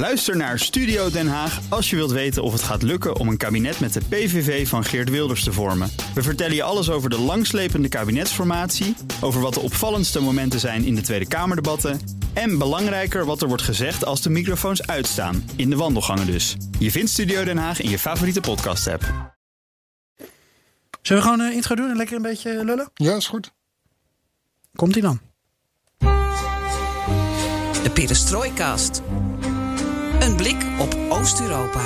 Luister naar Studio Den Haag als je wilt weten of het gaat lukken om een kabinet met de PVV van Geert Wilders te vormen. We vertellen je alles over de langslepende kabinetsformatie, over wat de opvallendste momenten zijn in de Tweede Kamerdebatten en belangrijker wat er wordt gezegd als de microfoons uitstaan, in de wandelgangen dus. Je vindt Studio Den Haag in je favoriete podcast-app. Zullen we gewoon een intro doen en lekker een beetje lullen? Ja, is goed. Komt ie dan. De Perestroikast. Een blik op Oost-Europa.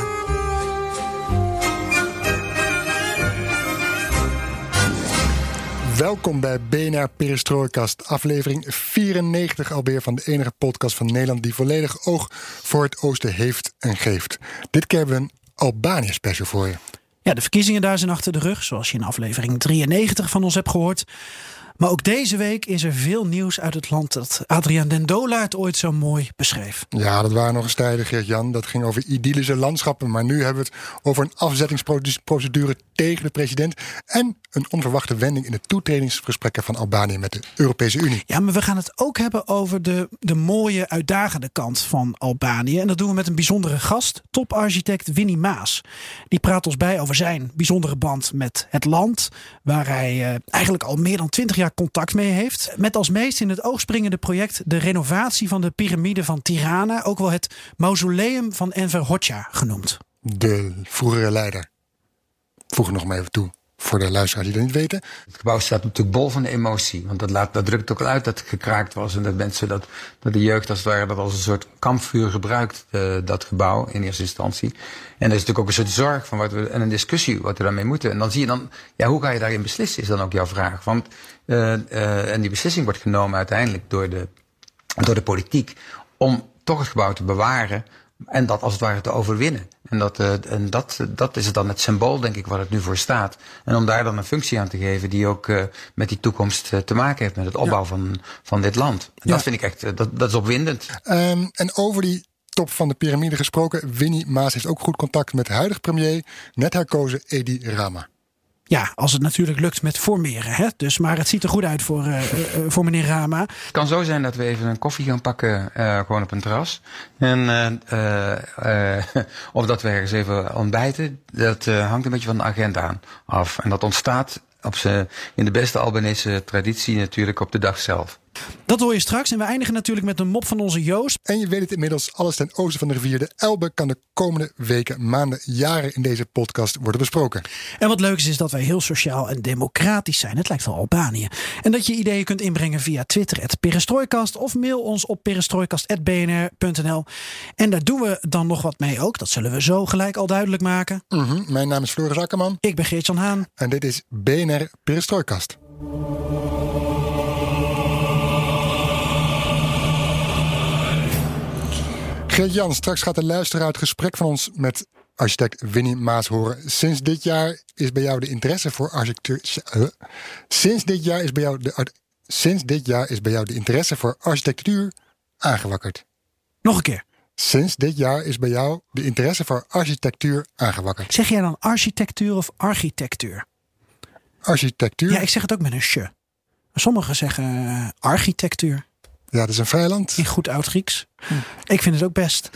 Welkom bij BNR Perestrooikast, aflevering 94 alweer van de enige podcast van Nederland die volledig oog voor het oosten heeft en geeft. Dit keer hebben we een Albanië special voor je. Ja, de verkiezingen daar zijn achter de rug, zoals je in aflevering 93 van ons hebt gehoord. Maar ook deze week is er veel nieuws uit het land dat Adriaan Dendola het ooit zo mooi beschreef. Ja, dat waren nog eens tijden, Geert-Jan. Dat ging over idyllische landschappen. Maar nu hebben we het over een afzettingsprocedure tegen de president. En een onverwachte wending in de toetredingsgesprekken van Albanië met de Europese Unie. Ja, maar we gaan het ook hebben over de, de mooie, uitdagende kant van Albanië. En dat doen we met een bijzondere gast, toparchitect Winnie Maas. Die praat ons bij over zijn bijzondere band met het land. Waar hij eh, eigenlijk al meer dan twintig jaar contact mee heeft. Met als meest in het oog springende project de renovatie van de piramide van Tirana. Ook wel het mausoleum van Enver Hoxha genoemd. De vroegere leider. Voeg nog maar even toe. Voor de luisteraars die dat niet weten. Het gebouw staat natuurlijk bol van emotie. Want dat, laat, dat drukt ook uit dat het gekraakt was. En dat mensen dat, dat de jeugd als het ware dat als een soort kampvuur gebruikt. Uh, dat gebouw in eerste instantie. En er is natuurlijk ook een soort zorg van wat we, en een discussie wat we daarmee moeten. En dan zie je dan, ja, hoe ga je daarin beslissen, is dan ook jouw vraag. Want, uh, uh, en die beslissing wordt genomen uiteindelijk door de, door de politiek. Om toch het gebouw te bewaren. En dat als het ware te overwinnen. En, dat, uh, en dat, dat is dan het symbool, denk ik, waar het nu voor staat. En om daar dan een functie aan te geven die ook uh, met die toekomst uh, te maken heeft, met het opbouw ja. van, van dit land. Ja. Dat vind ik echt, dat, dat is opwindend. Um, en over die top van de piramide gesproken, Winnie Maas heeft ook goed contact met de huidige premier, net herkozen Edi Rama. Ja, als het natuurlijk lukt met formeren. Hè? Dus, maar het ziet er goed uit voor, uh, uh, voor meneer Rama. Het kan zo zijn dat we even een koffie gaan pakken, gewoon op een terras. En, of dat we ergens even ontbijten. Dat hangt een beetje van de agenda aan af. En dat ontstaat op in de beste Albanese traditie natuurlijk op de dag zelf. Dat hoor je straks. En we eindigen natuurlijk met een mop van onze Joost. En je weet het inmiddels, alles ten oosten van de rivier de Elbe kan de komende weken, maanden, jaren in deze podcast worden besproken. En wat leuk is, is dat wij heel sociaal en democratisch zijn. Het lijkt wel Albanië. En dat je ideeën kunt inbrengen via Twitter, het Perestrooikast, of mail ons op perestrooikast.bnr.nl. En daar doen we dan nog wat mee ook. Dat zullen we zo gelijk al duidelijk maken. Mm -hmm. Mijn naam is Floris Akkerman. Ik ben Geert-Jan Haan. En dit is BNR Perestrooikast. Geert-Jan, straks gaat de luisteraar het gesprek van ons met architect Winnie Maas horen. Sinds dit jaar is bij jou de interesse voor architectuur. Uh, sinds dit jaar is bij jou de sinds dit jaar is bij jou de interesse voor architectuur aangewakkerd. Nog een keer. Sinds dit jaar is bij jou de interesse voor architectuur aangewakkerd. Zeg jij dan architectuur of architectuur? Architectuur? Ja, ik zeg het ook met een sje. Sommigen zeggen architectuur. Ja, dat is een vijand. In goed oud-Grieks. Hm. Ik vind het ook best.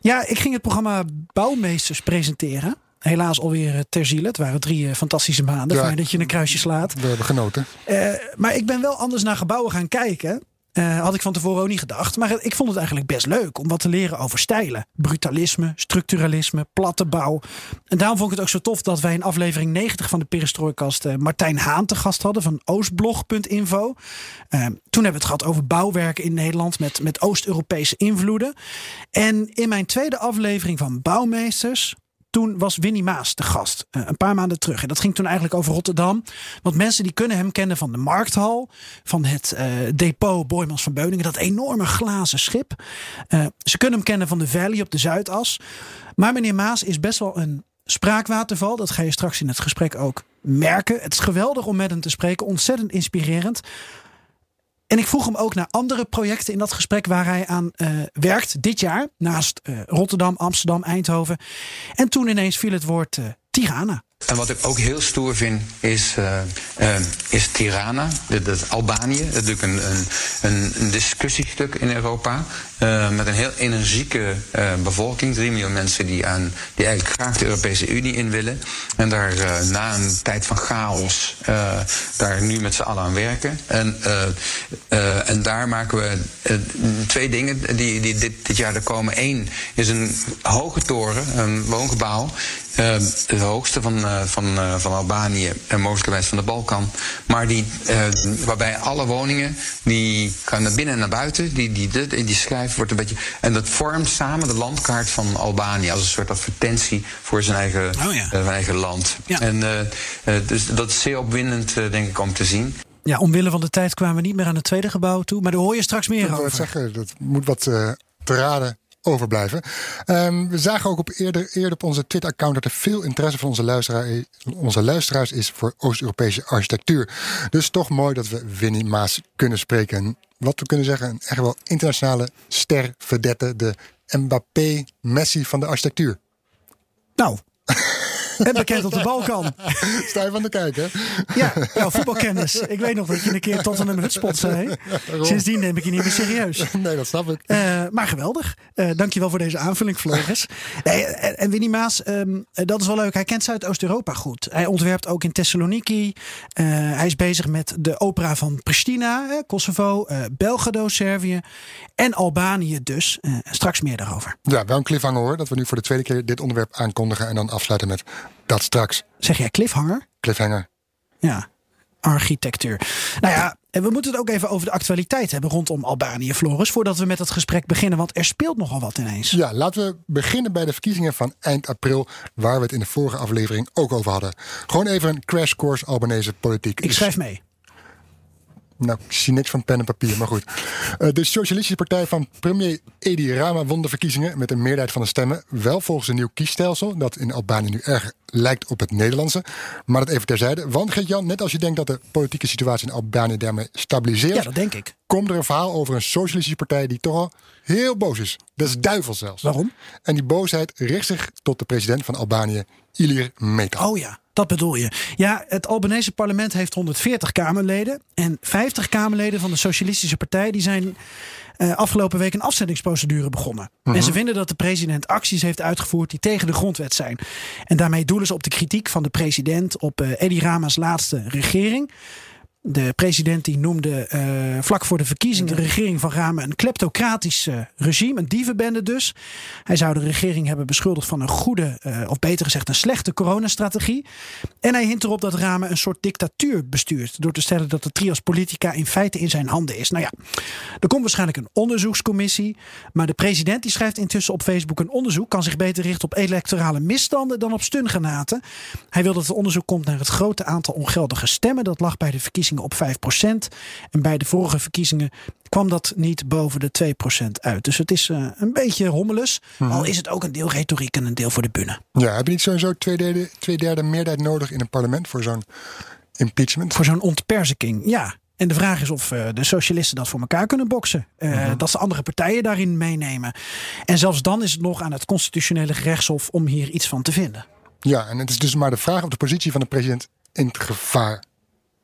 Ja, ik ging het programma Bouwmeesters presenteren. Helaas alweer ter ziele. Het waren drie fantastische maanden. Ja, Fijn dat je een kruisje slaat. We hebben genoten. Uh, maar ik ben wel anders naar gebouwen gaan kijken. Uh, had ik van tevoren ook niet gedacht. Maar ik vond het eigenlijk best leuk om wat te leren over stijlen. Brutalisme, structuralisme, platte bouw. En daarom vond ik het ook zo tof dat wij in aflevering 90 van de Perestrooikast uh, Martijn Haan te gast hadden van oostblog.info. Uh, toen hebben we het gehad over bouwwerken in Nederland met, met Oost-Europese invloeden. En in mijn tweede aflevering van Bouwmeesters toen was Winnie Maas de gast. Uh, een paar maanden terug. En dat ging toen eigenlijk over Rotterdam. Want mensen die kunnen hem kennen van de Markthal. Van het uh, depot Boymans van Beuningen. Dat enorme glazen schip. Uh, ze kunnen hem kennen van de Valley op de Zuidas. Maar meneer Maas is best wel een spraakwaterval. Dat ga je straks in het gesprek ook merken. Het is geweldig om met hem te spreken. Ontzettend inspirerend. En ik vroeg hem ook naar andere projecten in dat gesprek waar hij aan uh, werkt dit jaar. Naast uh, Rotterdam, Amsterdam, Eindhoven. En toen ineens viel het woord uh, Tirana. En wat ik ook heel stoer vind, is, uh, uh, is Tirana, dat is Albanië. Dat is natuurlijk een, een, een discussiestuk in Europa. Uh, met een heel energieke bevolking. Drie miljoen mensen die, aan, die eigenlijk graag de Europese Unie in willen. En daar na een tijd van chaos daar nu met z'n allen aan werken. En, en daar maken we twee dingen die, die dit, dit jaar er komen. Eén is een hoge toren, een woongebouw. De hoogste van uh, van, uh, van Albanië en mogelijkerwijs van de Balkan. Maar die, uh, waarbij alle woningen, die gaan naar binnen en naar buiten. Die, die, die, die schijf wordt een beetje. En dat vormt samen de landkaart van Albanië als een soort advertentie voor zijn eigen, oh ja. zijn eigen land. Ja. En dus dat is zeer opwindend, denk ik, om te zien. Ja, omwille van de tijd kwamen we niet meer aan het tweede gebouw toe. Maar daar hoor je straks meer ik over. Ik zeggen, dat moet wat te raden overblijven. Um, we zagen ook op eerder, eerder op onze Twitter-account dat er veel interesse van onze, luisteraar, onze luisteraars is voor Oost-Europese architectuur. Dus toch mooi dat we Winnie Maas kunnen spreken. Wat we kunnen zeggen, een echt wel internationale ster, verdette, de Mbappé, Messi van de architectuur. Nou, en bekend op de Balkan. Sta je van de kijken? Ja, jouw voetbalkennis. Ik weet nog dat je een keer tot een hutspot zei. Sindsdien neem ik je niet meer serieus. Nee, dat snap ik. Uh, maar geweldig. Uh, dankjewel voor deze aanvulling, Floris. nee, en Winnie Maas, um, dat is wel leuk. Hij kent Zuidoost-Europa goed. Hij ontwerpt ook in Thessaloniki. Uh, hij is bezig met de opera van Pristina, Kosovo, Belgrado, Servië en Albanië dus. straks meer daarover. Ja, wel een cliffhanger hoor. Dat we nu voor de tweede keer dit onderwerp aankondigen en dan afsluiten met dat straks. Zeg jij cliffhanger? Cliffhanger. Ja, architectuur. Nou ja, en we moeten het ook even over de actualiteit hebben rondom Albanië, Floris, voordat we met het gesprek beginnen, want er speelt nogal wat ineens. Ja, laten we beginnen bij de verkiezingen van eind april, waar we het in de vorige aflevering ook over hadden. Gewoon even een crash course Albanese politiek. Ik schrijf mee. Nou, ik zie niks van pen en papier, maar goed. Eh, de Socialistische Partij van premier Edi Rama won de verkiezingen met een meerderheid van de stemmen. Wel volgens een nieuw kiesstelsel, dat in Albanië nu erg lijkt op het Nederlandse. Maar dat even terzijde. Want Geert-Jan, net als je denkt dat de politieke situatie in Albanië daarmee stabiliseert... Ja, dat denk ik. Komt er een verhaal over een socialistische partij die toch al heel boos is. Dat is duivel zelfs. Waarom? En die boosheid richt zich tot de president van Albanië, Ilir Meta. Oh ja. Dat bedoel je. Ja, het Albanese parlement heeft 140 Kamerleden. En 50 Kamerleden van de Socialistische Partij die zijn uh, afgelopen week een afzettingsprocedure begonnen. En ze mhm. vinden dat de president acties heeft uitgevoerd die tegen de grondwet zijn. En daarmee doelen ze op de kritiek van de president op uh, Edi Rama's laatste regering. De president die noemde uh, vlak voor de verkiezingen de regering van Rame een kleptocratisch uh, regime, een dievenbende dus. Hij zou de regering hebben beschuldigd van een goede, uh, of beter gezegd een slechte coronastrategie. En hij hint erop dat Rame een soort dictatuur bestuurt. Door te stellen dat de trias politica in feite in zijn handen is. Nou ja, er komt waarschijnlijk een onderzoekscommissie. Maar de president die schrijft intussen op Facebook een onderzoek kan zich beter richten op electorale misstanden dan op stungenaten. Hij wil dat het onderzoek komt naar het grote aantal ongeldige stemmen. Dat lag bij de verkiezingen op 5%. En bij de vorige verkiezingen kwam dat niet boven de 2% uit. Dus het is uh, een beetje rommeles. Mhm. Al is het ook een deel retoriek en een deel voor de bühne. Ja, heb je niet sowieso twee derde, twee derde meerderheid nodig in een parlement voor zo'n impeachment? Voor zo'n ontperziking, ja. En de vraag is of uh, de socialisten dat voor elkaar kunnen boksen. Uh, uh-huh. Dat ze andere partijen daarin meenemen. En zelfs dan is het nog aan het constitutionele gerechtshof om hier iets van te vinden. Ja, en het is dus maar de vraag of de positie van de president in het gevaar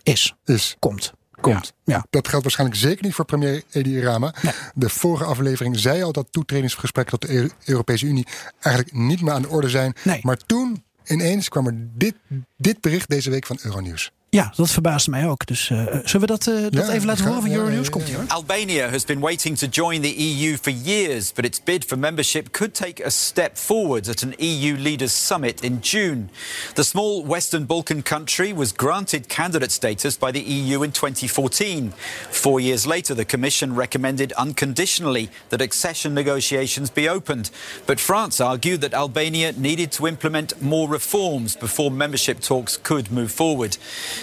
is. Is. Komt. Komt. Ja. Dat geldt waarschijnlijk zeker niet voor premier Edi Rama. De vorige aflevering zei al dat toetredingsgesprekken tot de Europese Unie eigenlijk niet meer aan de orde zijn. Nee. Maar toen ineens kwam er dit, dit bericht deze week van Euronews. Ja, dat verbaasde mij ook. Dus uh, zullen we dat, uh, dat ja, even laten horen van Euronews? Komt hier. Albania has been waiting to join the EU for years, but its bid for membership could take a step forward at an EU leaders summit in June. The small Western Balkan country was granted candidate status by the EU in 2014. Four years later, the Commission recommended unconditionally that accession negotiations be opened. But France argued that Albania needed to implement more reforms before membership talks could move forward.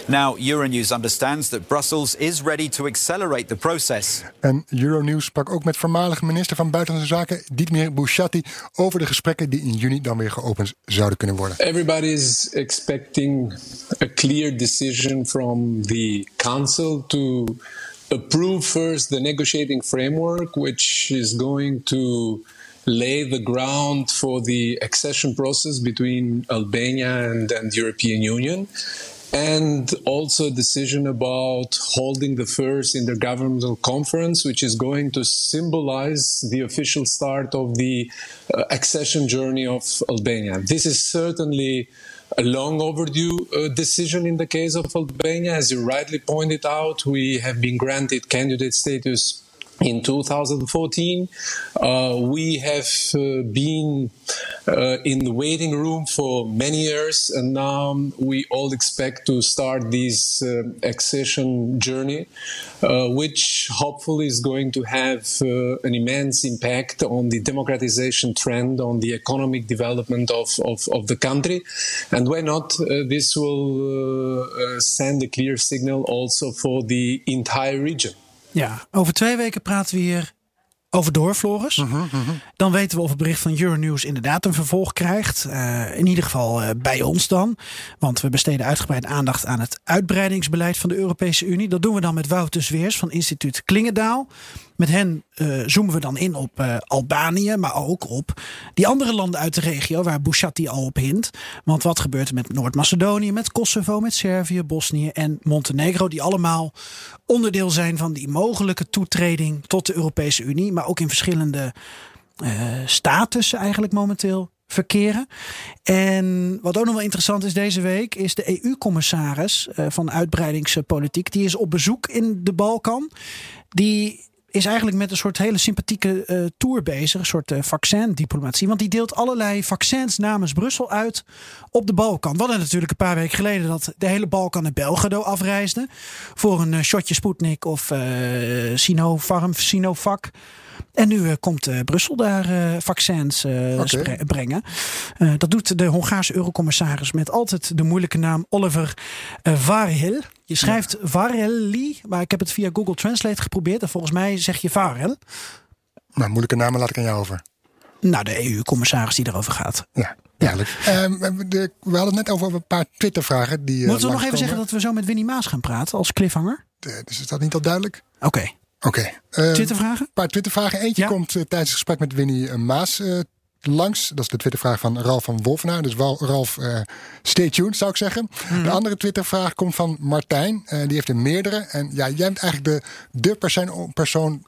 Now, Euronews understands that Brussels is ready to accelerate the process. En Euronews sprak ook met voormalige minister van Buitenlandse Zaken Dietmar Bouchatti over de gesprekken die in juni dan weer geopend zouden kunnen worden. Everybody is expecting a clear decision from the council to approve first the negotiating framework which is going to lay the ground for the accession process between Albania and, and the European Union. And also a decision about holding the first intergovernmental conference, which is going to symbolize the official start of the uh, accession journey of Albania. This is certainly a long overdue uh, decision in the case of Albania. As you rightly pointed out, we have been granted candidate status in 2014. Uh, we have uh, been uh, in the waiting room for many years, and now we all expect to start this uh, accession journey, uh, which hopefully is going to have uh, an immense impact on the democratization trend, on the economic development of, of, of the country. And why not? this will send a clear signal also for the entire region. Ja, over twee weken praten we hier over door, Floris. Mhm, mhm. Dan weten we of het bericht van Euronews inderdaad een vervolg krijgt. Uh, in ieder geval uh, bij ons dan. Want we besteden uitgebreid aandacht aan het uitbreidingsbeleid van de Europese Unie. Dat doen we dan met Wouter Zweers van instituut Klingendaal. Met hen uh, zoomen we dan in op uh, Albanië, maar ook op die andere landen uit de regio waar Bouchatti al op hint. Want wat gebeurt er met Noord-Macedonië, met Kosovo, met Servië, Bosnië en Montenegro, die allemaal onderdeel zijn van die mogelijke toetreding tot de Europese Unie, maar ook in verschillende uh, statussen eigenlijk momenteel verkeren. En wat ook nog wel interessant is deze week, is de EU-commissaris van uitbreidingspolitiek. Die is op bezoek in de Balkan. Die is eigenlijk met een soort hele sympathieke uh, tour bezig. Een soort uh, vaccindiplomatie. Want die deelt allerlei vaccins namens Brussel uit op de Balkan. We hadden natuurlijk een paar weken geleden dat de hele Balkan naar Belgrado afreisde. Voor een uh, shotje Sputnik of Sinopharm, Sinovac. En nu uh, komt uh, Brussel daar uh, vaccins okay. brengen. dat doet de Hongaarse eurocommissaris met altijd de moeilijke naam Oliver Varhel. Je schrijft ja. Varelli, maar ik heb het via Google Translate geprobeerd. En volgens mij zeg je Varel. Nou, moeilijke namen laat ik aan jou over. Nou, de EU-commissaris die erover gaat. Ja. Ja. De, we hadden het net over een paar Twitter-vragen. Die, Moeten we nog even zeggen dat we zo met Winnie Maas gaan praten als cliffhanger? De, dus is dat niet al duidelijk? Oké. Okay. Oké. Okay. Twittervragen? Een paar Twittervragen. Eentje ja? komt uh, tijdens het gesprek met Winnie uh, Maas langs. Dat is de Twittervraag van Ralf van Wolfenaar. Dus Ralf, stay tuned zou ik zeggen. Mm. De andere Twittervraag komt van Martijn. die heeft er meerdere. En ja, jij bent eigenlijk de, de persoon, persoon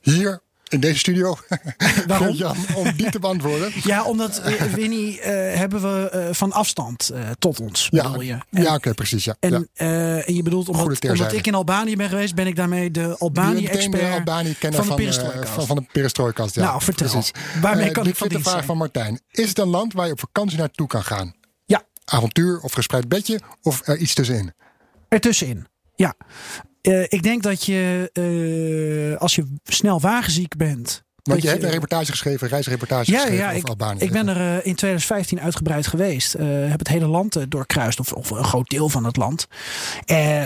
hier in deze studio. Waarom? Jan, om die te beantwoorden. Ja, omdat uh, Winnie uh, hebben we uh, van afstand tot ons. Ja, je. En, ja oké, precies. Ja. En, ja. en je bedoelt, omdat, omdat, ik in Albanië ben geweest, ben ik daarmee de Albanië-expert Albanië van, de van, van, van de perestrojkast. Ja, nou, vertel. Precies. Waarmee kan ik van de vraag van Martijn. Is het een land waar je op vakantie naartoe kan gaan? Ja. Avontuur of gespreid bedje of er iets tussenin? Ertussenin, ja. Uh, ik denk dat je, uh, als je snel wagenziek bent. Want je, je hebt een reportage geschreven, reisreportage ja, geschreven ja, over ik, Albanië. Ik ben er uh, in 2015 uitgebreid geweest. heb het hele land doorkruist, of, of, een groot deel van het land.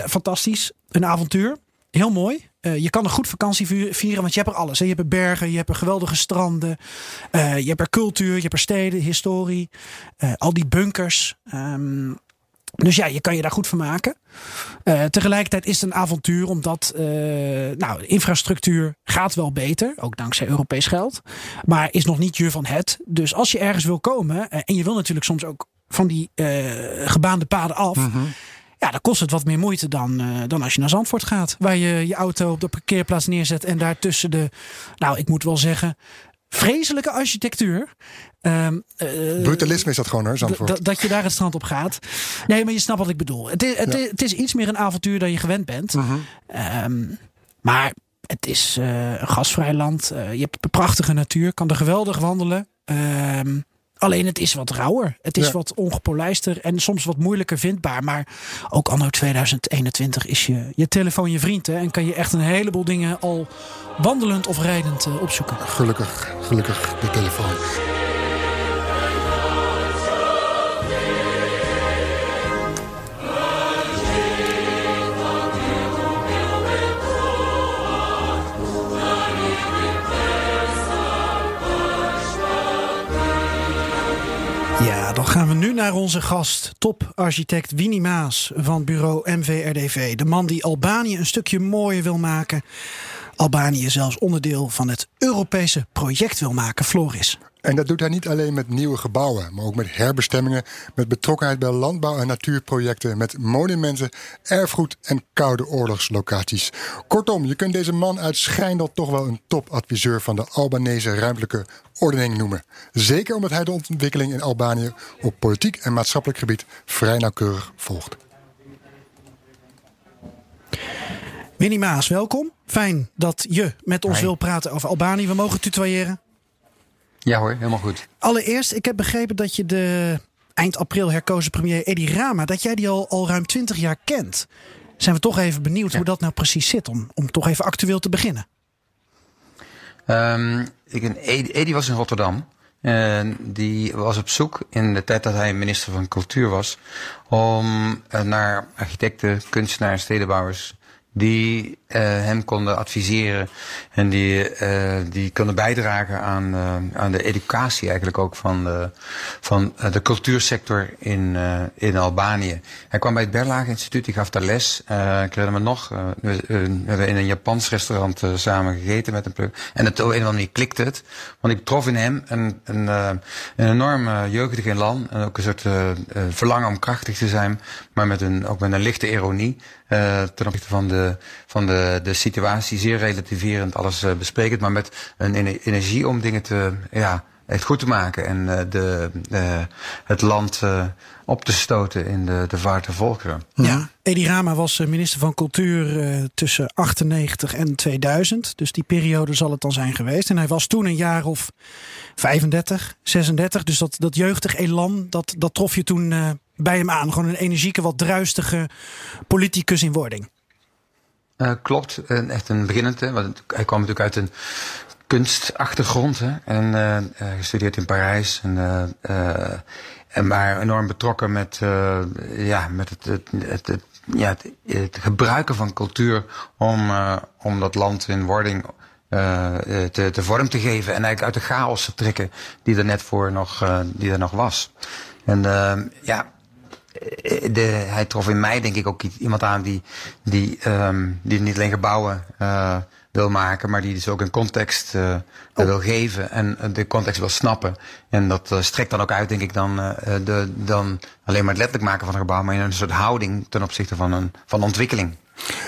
fantastisch, een avontuur. Heel mooi. je kan een goed vakantie vieren, want je hebt er alles. Hè. Je hebt er bergen, je hebt er geweldige stranden. je hebt er cultuur, je hebt er steden, historie. al die bunkers. Um, dus ja, je kan je daar goed van maken. Uh, tegelijkertijd is het een avontuur, omdat uh, nou, de infrastructuur gaat wel beter, ook dankzij Europees geld, maar is nog niet je van het. Dus als je ergens wil komen, uh, en je wil natuurlijk soms ook van die gebaande paden af, -hmm. ja, dan kost het wat meer moeite dan, dan als je naar Zandvoort gaat, waar je je auto op de parkeerplaats neerzet en daar tussen de, nou, ik moet wel zeggen, vreselijke architectuur. Um, uh, Brutalisme is dat gewoon hoor, Zandvoort. Dat je daar het strand op gaat. Nee, maar je snapt wat ik bedoel. Het is, het, ja. is, het is, iets meer een avontuur dan je gewend bent. Uh -huh. um, maar het is uh, een gasvrij land. Uh, je hebt prachtige natuur. Kan er geweldig wandelen. Um, Alleen het is wat rauwer. Het is ja. wat ongepolijster en soms wat moeilijker vindbaar. Maar ook anno 2021 is je, je telefoon je vriend. Hè, en kan je echt een heleboel dingen al wandelend of rijdend opzoeken. Gelukkig, gelukkig de telefoon. Dan gaan we nu naar onze gast, toparchitect Winnie Maas van bureau MVRDV. De man die Albanië een stukje mooier wil maken Albanië zelfs onderdeel van het Europese project wil maken, Floris. En dat doet hij niet alleen met nieuwe gebouwen, maar ook met herbestemmingen, met betrokkenheid bij landbouw- en natuurprojecten, met monumenten, erfgoed en koude oorlogslocaties. Kortom, je kunt deze man uit Schijndel toch wel een topadviseur van de Albanese ruimtelijke ordening noemen. Zeker omdat hij de ontwikkeling in Albanië op politiek en maatschappelijk gebied vrij nauwkeurig volgt. Winnie Maas, welkom. Fijn dat je met ons Hi. wil praten over Albanië. We mogen tutoyeren. Ja hoor, helemaal goed. Allereerst, ik heb begrepen dat je de eind april herkozen premier Edi Rama, dat jij die al, al ruim 20 jaar kent. Zijn we toch even benieuwd hoe dat nou precies zit, om, om toch even actueel te beginnen. Ehm, ik, Edi, Edi was in Rotterdam. En die was op zoek in de tijd dat hij minister van Cultuur was. om eh, naar architecten, kunstenaars, stedenbouwers. die eh, hem konden adviseren. en die, eh, die konden bijdragen aan, eh, aan de educatie eigenlijk ook van de, van de cultuursector in, in Albanië. Hij kwam bij het Berlage Instituut, die gaf daar les. Ik herinner me nog, we, hebben in een Japans restaurant samen gegeten met een pluk. En het, op een of andere manier klikte het. Want ik trof in hem een, een, een enorm jeugdige elan. En ook een soort verlangen om krachtig te zijn. Maar met een, ook met een lichte ironie. ten opzichte van de, van de, de situatie. Zeer relativerend, alles eh, besprekend. Maar met een ener- energie om dingen te, ja, echt goed te maken. En eh, de, het land eh, op te stoten in de, de vaart volkeren. Ja. Edi Rama was eh, minister van Cultuur eh, tussen 98 en 2000. Dus die periode zal het dan zijn geweest. En hij was toen een jaar of 35, 36. Dus dat, dat jeugdig elan, dat, dat trof je toen eh, bij hem aan. Gewoon een energieke, wat druistige politicus in wording. Eh, klopt, echt een beginnend. Hè, want hij kwam natuurlijk uit een kunstachtergrond. Hè, en eh, gestudeerd in Parijs. En, en maar enorm betrokken met, ja, met het, het, het, ja, het, gebruiken van cultuur om, om dat land in wording te, te vorm te geven. En eigenlijk uit de chaos te trekken die er net voor nog, die er nog was. En ja, de, hij trof in mij denk ik ook iemand aan die, die, ehm, die niet alleen gebouwen eh, wil maken, maar die dus ook een context eh, wil geven en eh, de context wil snappen. En dat eh, strekt dan ook uit, denk ik, dan, eh, de, dan alleen maar het letterlijk maken van een gebouw, maar in een soort houding ten opzichte van, een, van ontwikkeling.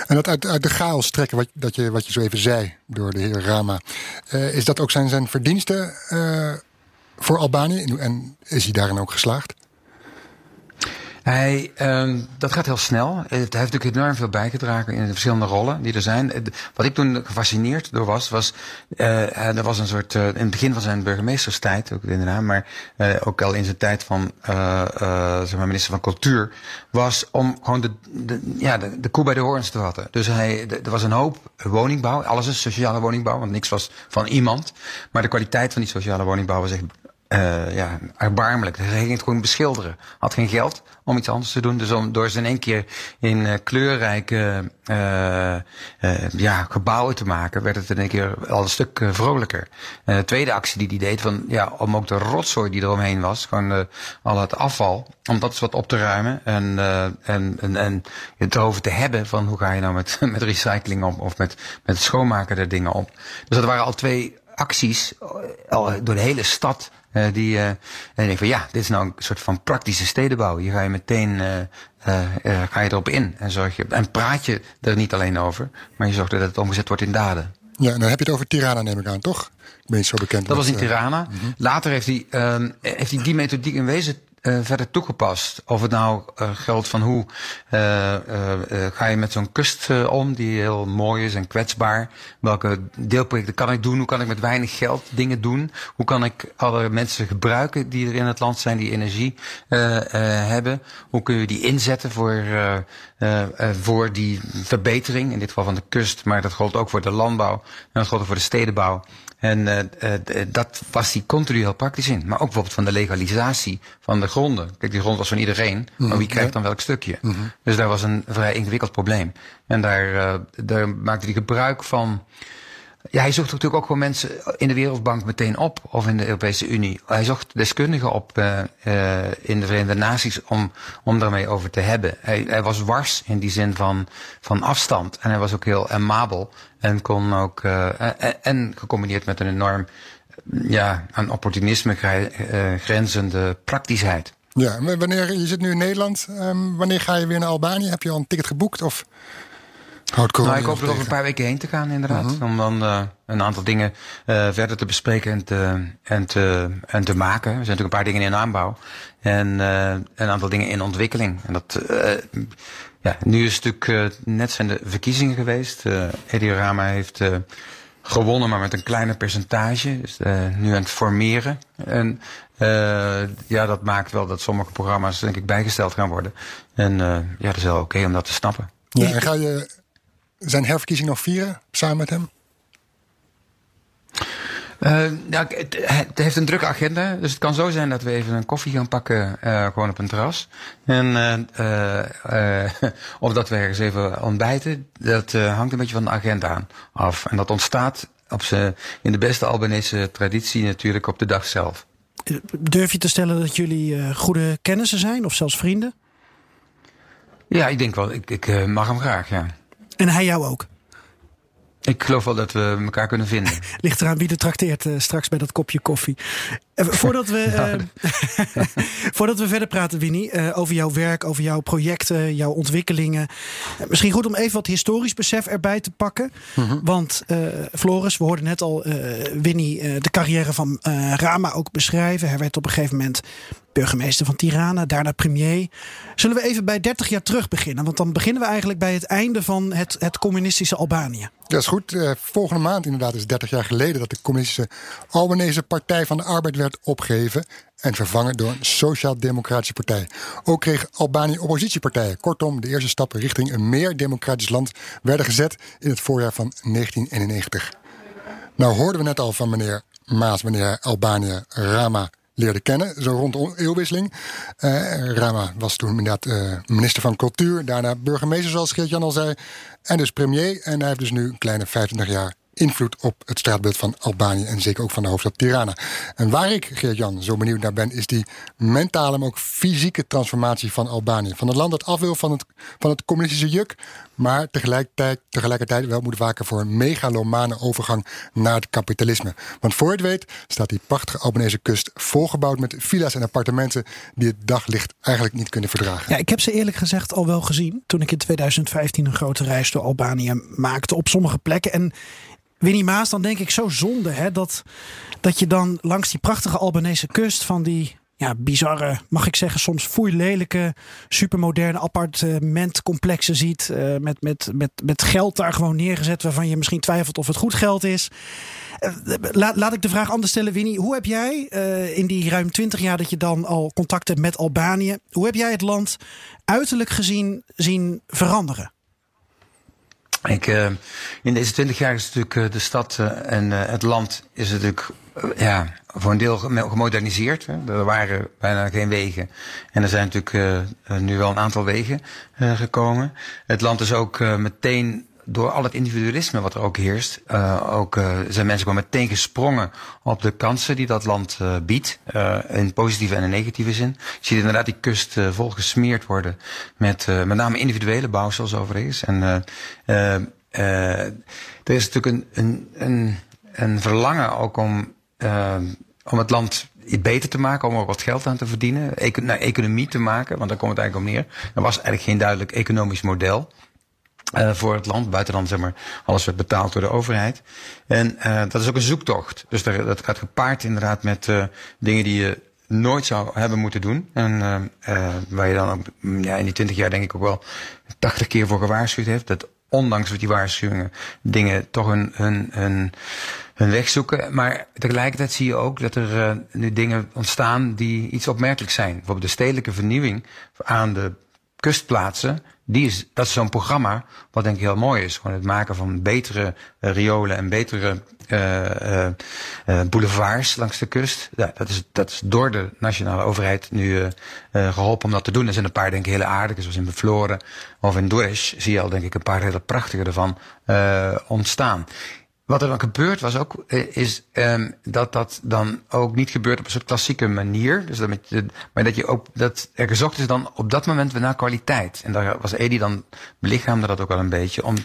En dat uit, uit de chaos trekken, wat, dat je, wat je zo even zei door de heer Rama. eh, is dat ook zijn, zijn verdienste eh, voor Albanië? En is hij daarin ook geslaagd? Hij, ehm, dat gaat heel snel. Hij heeft natuurlijk enorm veel bijgedragen in de verschillende rollen die er zijn. Wat ik toen gefascineerd door was, was eh, er was een soort, eh, in het begin van zijn burgemeesterstijd, ook in Den Haag, maar eh, ook al in zijn tijd van zeg maar minister van Cultuur, was om gewoon de, ja, de, koe bij de hoorns te vatten. Dus hij, er was een hoop woningbouw, alles is sociale woningbouw, want niks was van iemand. Maar de kwaliteit van die sociale woningbouw was echt eh, ja, erbarmelijk. Hij ging het gewoon beschilderen. Had geen geld om iets anders te doen. Dus om, door ze in één keer in eh, kleurrijke eh, ja, gebouwen te maken, werd het in één keer al een stuk vrolijker. De tweede actie die hij deed, van, ja, om ook de rotzooi die eromheen was, gewoon al het afval, om dat eens wat op te ruimen en, en, en, en het erover te hebben van hoe ga je nou met, met recycling om of met, met schoonmaken der dingen op. Dus dat waren al twee acties eh, al door de hele stad. eh, die, eh, en ik denk van ja, dit is nou een soort van praktische stedenbouw. Hier ga je meteen ga je erop in. En, zorg je, en praat je er niet alleen over, maar je zorgt dat het omgezet wordt in daden. Ja, en dan heb je het over Tirana, neem ik aan, toch? Ben je zo bekend? Dat was in Tirana. Later heeft hij, ehm, heeft hij die methodiek in wezen eh, verder toegepast. Of het nou eh, geldt van hoe eh, ga je met zo'n kust om, die heel mooi is en kwetsbaar. Welke deelprojecten kan ik doen? Hoe kan ik met weinig geld dingen doen? Hoe kan ik alle mensen gebruiken die er in het land zijn, die energie hebben? Hoe kun je die inzetten voor, voor die verbetering? In dit geval van de kust, maar dat geldt ook voor de landbouw. En dat geldt ook voor de stedenbouw. En eh, dat was die continu heel praktisch in. Maar ook bijvoorbeeld van de legalisatie van de gronden. Kijk, die grond was van iedereen, maar wie krijgt dan welk stukje? Dus daar was een vrij ingewikkeld probleem. En daar, eh, daar maakte hij gebruik van ja, hij zocht natuurlijk ook gewoon mensen in de Wereldbank meteen op, of in de Europese Unie. Hij zocht deskundigen op uh, uh, in de Verenigde Naties om, om daarmee over te hebben. Hij, hij was wars in die zin van, van afstand. En hij was ook heel amabel en kon ook, uh, en, gecombineerd met een enorm ja, aan opportunisme grenzende praktischheid. Ja, wanneer, je zit nu in Nederland, um, wanneer ga je weer naar Albanië? Heb je al een ticket geboekt? Of houdt nou, ik hoop er over een paar weken heen te gaan, inderdaad. Uh -huh. Om dan uh, een aantal dingen uh, verder te bespreken en te, en, te, en te maken. Er zijn natuurlijk een paar dingen in aanbouw. En uh, een aantal dingen in ontwikkeling. En dat, ja, nu is het natuurlijk net zijn de verkiezingen geweest. Edi Rama heeft gewonnen, maar met een kleiner percentage. Dus nu aan het formeren. En uh, ja, dat maakt wel dat sommige programma's denk ik bijgesteld gaan worden. En uh, ja, dat is wel oké okay om dat te snappen. Ja, en ga je zijn herverkiezing nog vieren samen met hem? Uh, ja, het, het, heeft een drukke agenda, dus het kan zo zijn dat we even een koffie gaan pakken, uh, gewoon op een terras. En, uh, of dat we ergens even ontbijten, dat hangt een beetje van de agenda aan af. En dat ontstaat op ze, in de beste Albanese traditie natuurlijk op de dag zelf. Durf je te stellen dat jullie uh, goede kennissen zijn of zelfs vrienden? Ja, ik denk wel. Ik, ik uh, mag hem graag, ja. En hij jou ook? Ik geloof wel dat we elkaar kunnen vinden. Ligt eraan wie er trakteert uh, straks bij dat kopje koffie. Uh, voordat, we, uh, voordat we verder praten, Winnie, over jouw werk, over jouw projecten, jouw ontwikkelingen. misschien goed om even wat historisch besef erbij te pakken. Mhm. Want Floris, we hoorden net al Winnie de carrière van Rama ook beschrijven. Hij werd op een gegeven moment burgemeester van Tirana, daarna premier. Zullen we even bij 30 jaar terug beginnen? Want dan beginnen we eigenlijk bij het einde van het, het communistische Albanië. Dat is goed. Volgende maand inderdaad is 30 jaar geleden dat de communistische Albanese Partij van de Arbeid werd opgeheven en vervangen door een Sociaal-Democratische Partij. Ook kreeg Albanië oppositiepartijen. Kortom, de eerste stappen richting een meer democratisch land werden gezet in het voorjaar van 1991. Nou hoorden we net al van meneer Maas, meneer Albanië Rama leerde kennen, zo rond de eeuwwisseling. Uh, Rama was toen inderdaad uh, minister van Cultuur, daarna burgemeester, zoals Geert-Jan al zei, en dus premier. En hij heeft dus nu een kleine 25 jaar invloed op het straatbeeld van Albanië en zeker ook van de hoofdstad Tirana. En waar ik, Geert-Jan, zo benieuwd naar ben, is die mentale, maar ook fysieke transformatie van Albanië. Van een land dat af wil van het, van het communistische juk, maar tegelijkertijd, tegelijkertijd wel moet waken voor een megalomane overgang naar het kapitalisme. Want voor je het weet staat die prachtige Albanese kust volgebouwd met villa's en appartementen die het daglicht eigenlijk niet kunnen verdragen. Ja, ik heb ze eerlijk gezegd al wel gezien toen ik in 2015 een grote reis door Albanië maakte op sommige plekken. En Winnie Maas, dan denk ik zo zonde hè, dat, dat je dan langs die prachtige Albanese kust van die ja, bizarre, mag ik zeggen, soms foeilelijke, supermoderne appartementcomplexen ziet. Uh, met, met, met, met geld daar gewoon neergezet waarvan je misschien twijfelt of het goed geld is. Uh, laat, laat ik de vraag anders stellen, Winnie. Hoe heb jij uh, in die ruim twintig jaar dat je dan al contact hebt met Albanië, hoe heb jij het land uiterlijk gezien zien veranderen? Ik, uh, in deze twintig jaar is natuurlijk uh, de stad uh, en het land is natuurlijk ja, voor een deel gemoderniseerd. Hè. Er waren bijna geen wegen. En er zijn natuurlijk nu wel een aantal wegen gekomen. Het land is ook meteen door al het individualisme wat er ook heerst, uh, ook uh, zijn mensen gewoon meteen gesprongen op de kansen die dat land uh, biedt, in positieve en in negatieve zin. Je ziet inderdaad die kust vol gesmeerd worden met met name individuele bouwsels overigens. En er is natuurlijk een, een, een, een verlangen ook om, om het land beter te maken, om er wat geld aan te verdienen, naar economie te maken, want daar komt het eigenlijk om neer. Er was eigenlijk geen duidelijk economisch model. Uh, voor het land, buiten dan zeg maar, alles werd betaald door de overheid. En uh, dat is ook een zoektocht. Dus daar, dat gaat gepaard inderdaad met uh, dingen die je nooit zou hebben moeten doen. En waar je dan ook, ja, in die twintig jaar denk ik ook wel tachtig keer voor gewaarschuwd heeft. Dat ondanks die waarschuwingen dingen toch hun, hun, hun, hun weg zoeken. Maar tegelijkertijd zie je ook dat er nu dingen ontstaan die iets opmerkelijk zijn. Bijvoorbeeld de stedelijke vernieuwing aan de kustplaatsen die is, dat is zo'n programma wat denk ik heel mooi is. Gewoon het maken van betere uh, riolen en betere uh, uh, boulevards langs de kust. Dat, is, dat is door de nationale overheid nu geholpen om dat te doen. Er zijn een paar denk ik hele aardige, zoals in Bevloren of in Dues zie je al denk ik een paar hele prachtige ervan ontstaan. Wat er dan gebeurt was ook, eh, is um, dat dat dan ook niet gebeurt op een soort klassieke manier. Dus dat met, maar dat je ook, dat er gezocht is dan op dat moment weer naar kwaliteit. En daar was Edi dan, belichaamde dat ook wel een beetje, om,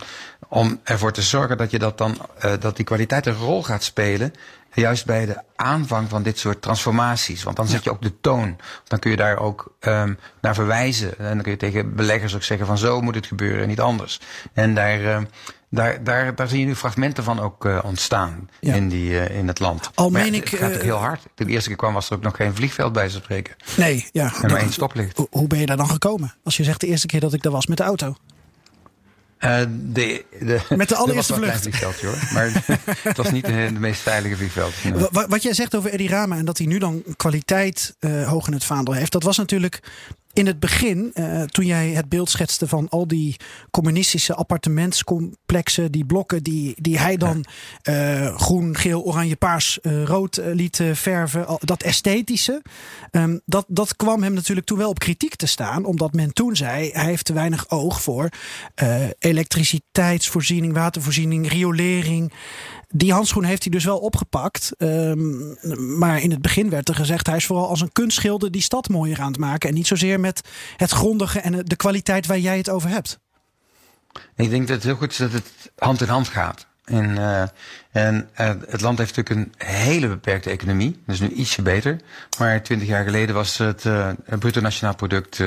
om ervoor te zorgen dat je dat dan, uh, dat die kwaliteit een rol gaat spelen. Juist bij de aanvang van dit soort transformaties. Want dan zet je ook de toon. Dan kun je daar ook um, naar verwijzen. En dan kun je tegen beleggers ook zeggen van zo moet het gebeuren en niet anders. En daar, uh, daar, daar, daar zie je nu fragmenten van ook uh, ontstaan ja. in, die, uh, in het land. Al maar meen ja, ik, het gaat uh, heel hard. De eerste keer kwam was er ook nog geen vliegveld bij ze spreken. Nee, ja. En maar één stoplicht. Hoe, hoe ben je daar dan gekomen? Als je zegt de eerste keer dat ik daar was met de auto. Uh, de, de, Met de allereerste er vlucht. Hoor. Maar het was niet de, de meest veilige vliegveld. Wat, wat jij zegt over Eddie Rama en dat hij nu dan kwaliteit uh, hoog in het vaandel heeft. Dat was natuurlijk in het begin, uh, toen jij het beeld schetste van al die communistische appartementscomplexen, die blokken die, die hij dan uh, groen, geel, oranje, paars, uh, rood liet verven, dat esthetische, um, dat, dat kwam hem natuurlijk toen wel op kritiek te staan, omdat men toen zei hij heeft te weinig oog voor elektriciteitsvoorziening, watervoorziening, riolering. Die handschoen heeft hij dus wel opgepakt. Um, maar in het begin werd er gezegd... hij is vooral als een kunstschilder die stad mooier aan het maken. En niet zozeer met het grondige en de kwaliteit waar jij het over hebt. Ik denk dat het heel goed is dat het hand in hand gaat. En, uh, en uh, het land heeft natuurlijk een hele beperkte economie. Dat is nu ietsje beter. Maar twintig jaar geleden was het, uh, het bruto nationaal product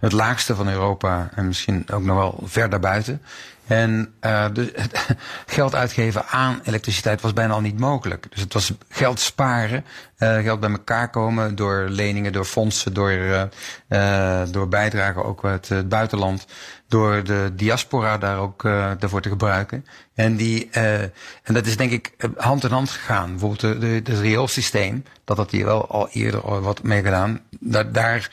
het laagste van Europa. En misschien ook nog wel ver daarbuiten. En uh, geld uitgeven aan elektriciteit was bijna al niet mogelijk. Dus het was geld sparen, uh, geld bij elkaar komen door leningen, door fondsen, door, uh, door bijdragen ook uit het buitenland. Door de diaspora daar ook daarvoor te gebruiken. En, die, en dat is denk ik hand in hand gegaan. Bijvoorbeeld de, de, het rioolsysteem, dat had hier wel al eerder wat mee gedaan. Daar, daar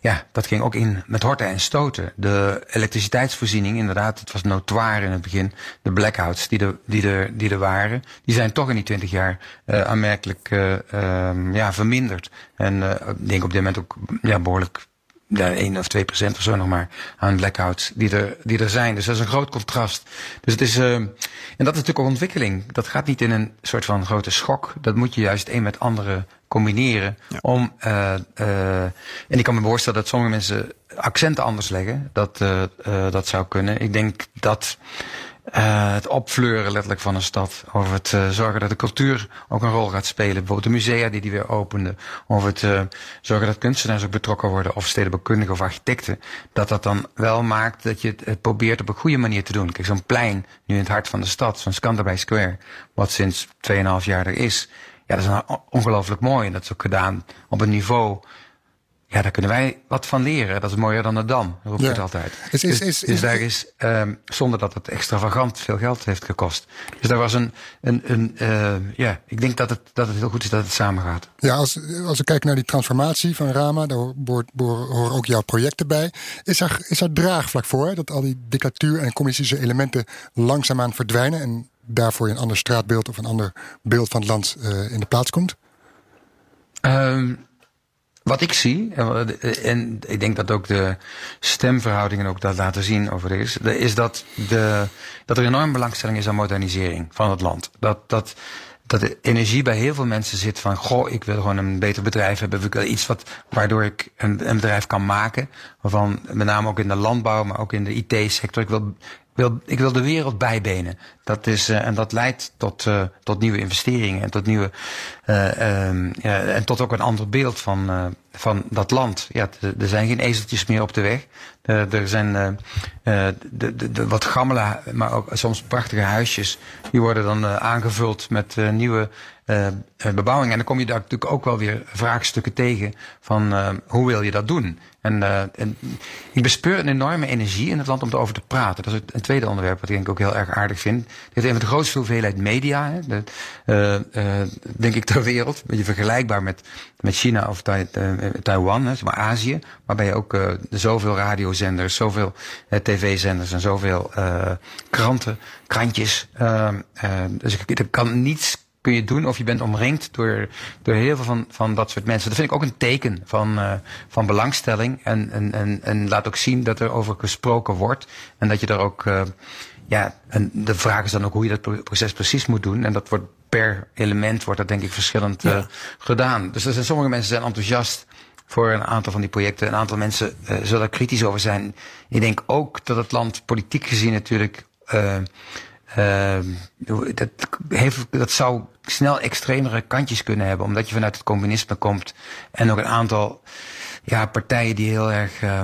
ja, dat ging ook in met horten en stoten. De elektriciteitsvoorziening, inderdaad, het was notoir in het begin. De blackouts die er, die er, die er waren, die zijn toch in die twintig jaar uh, aanmerkelijk uh, uh, ja, verminderd. En uh, ik denk op dit moment ook ja, behoorlijk ja, 1 of 2 procent of zo nog maar aan blackouts die er, die er zijn. Dus dat is een groot contrast. Dus het is, uh, en dat is natuurlijk ook ontwikkeling. Dat gaat niet in een soort van grote schok. Dat moet je juist een met andere combineren. Ja. Om, uh, uh, en ik kan me voorstellen dat sommige mensen accenten anders leggen. Dat, uh, uh, dat zou kunnen. Ik denk dat het opfleuren letterlijk van een stad. Over het zorgen dat de cultuur ook een rol gaat spelen. Bijvoorbeeld de musea die die weer openden. Over het zorgen dat kunstenaars ook betrokken worden. Of stedenbouwkundigen of architecten. Dat dat dan wel maakt dat je het, probeert op een goede manier te doen. Kijk, zo'n plein nu in het hart van de stad. Zo'n Skanderbij Square. Wat sinds 2,5 jaar er is. Ja, dat is ongelooflijk mooi. En dat is ook gedaan op een niveau ja, daar kunnen wij wat van leren. Dat is mooier dan de Dam, roep ik ja. het altijd. Is, is, dus, is, dus daar is, um, zonder dat het extravagant veel geld heeft gekost. Dus daar was een, een, een uh, ja, ik denk dat het, dat het heel goed is dat het samen gaat. Ja, als, als we kijken naar die transformatie van Rama, daar hoort, horen ook jouw projecten bij. Is er, is er draagvlak voor, hè? dat al die dictatuur en communistische elementen langzaamaan verdwijnen en daarvoor een ander straatbeeld of een ander beeld van het land uh, in de plaats komt? Um, wat ik zie, en ik denk dat ook de stemverhoudingen ook dat laten zien over is, is dat, de, dat er enorm belangstelling is aan modernisering van het land. Dat, dat, dat de energie bij heel veel mensen zit van, goh, ik wil gewoon een beter bedrijf hebben. Ik wil iets wat, waardoor ik een, een bedrijf kan maken. Waarvan, met name ook in de landbouw, maar ook in de IT-sector. Ik wil, wil, ik wil de wereld bijbenen. Dat is, uh, en dat leidt tot, uh, tot nieuwe investeringen en tot nieuwe, uh, en tot ook een ander beeld van, van dat land. Ja, er zijn geen ezeltjes meer op de weg. Uh, er zijn uh, de, de, de wat gammele, maar ook soms prachtige huisjes. Die worden dan aangevuld met nieuwe bebouwing. En dan kom je daar natuurlijk ook wel weer vraagstukken tegen van hoe wil je dat doen? En, en ik bespeur een enorme energie in het land om erover te praten. Dat is een tweede onderwerp wat ik denk ook heel erg aardig vind. Dit heeft een van de grootste hoeveelheid media, hè, de, denk ik, ter wereld. Een beetje vergelijkbaar met, met China of tai, Taiwan, hè, maar Azië. Waarbij je ook zoveel radiozenders, zoveel uh, tv-zenders en zoveel uh, kranten, krantjes. Uh, dus er kan niets kun je doen of je bent omringd door, door heel veel van, van dat soort mensen. Dat vind ik ook een teken van, van belangstelling. En, en, en, en laat ook zien dat er over gesproken wordt. En dat je er ook ja, en de vraag is dan ook hoe je dat proces precies moet doen. En dat wordt per element wordt dat denk ik verschillend uh, gedaan. Dus er zijn, sommige mensen zijn enthousiast voor een aantal van die projecten. Een aantal mensen uh, zullen er kritisch over zijn. Ik denk ook dat het land politiek gezien natuurlijk. Uh, dat, heeft, dat zou snel extremere kantjes kunnen hebben, omdat je vanuit het communisme komt en ook een aantal ja, partijen die heel erg uh,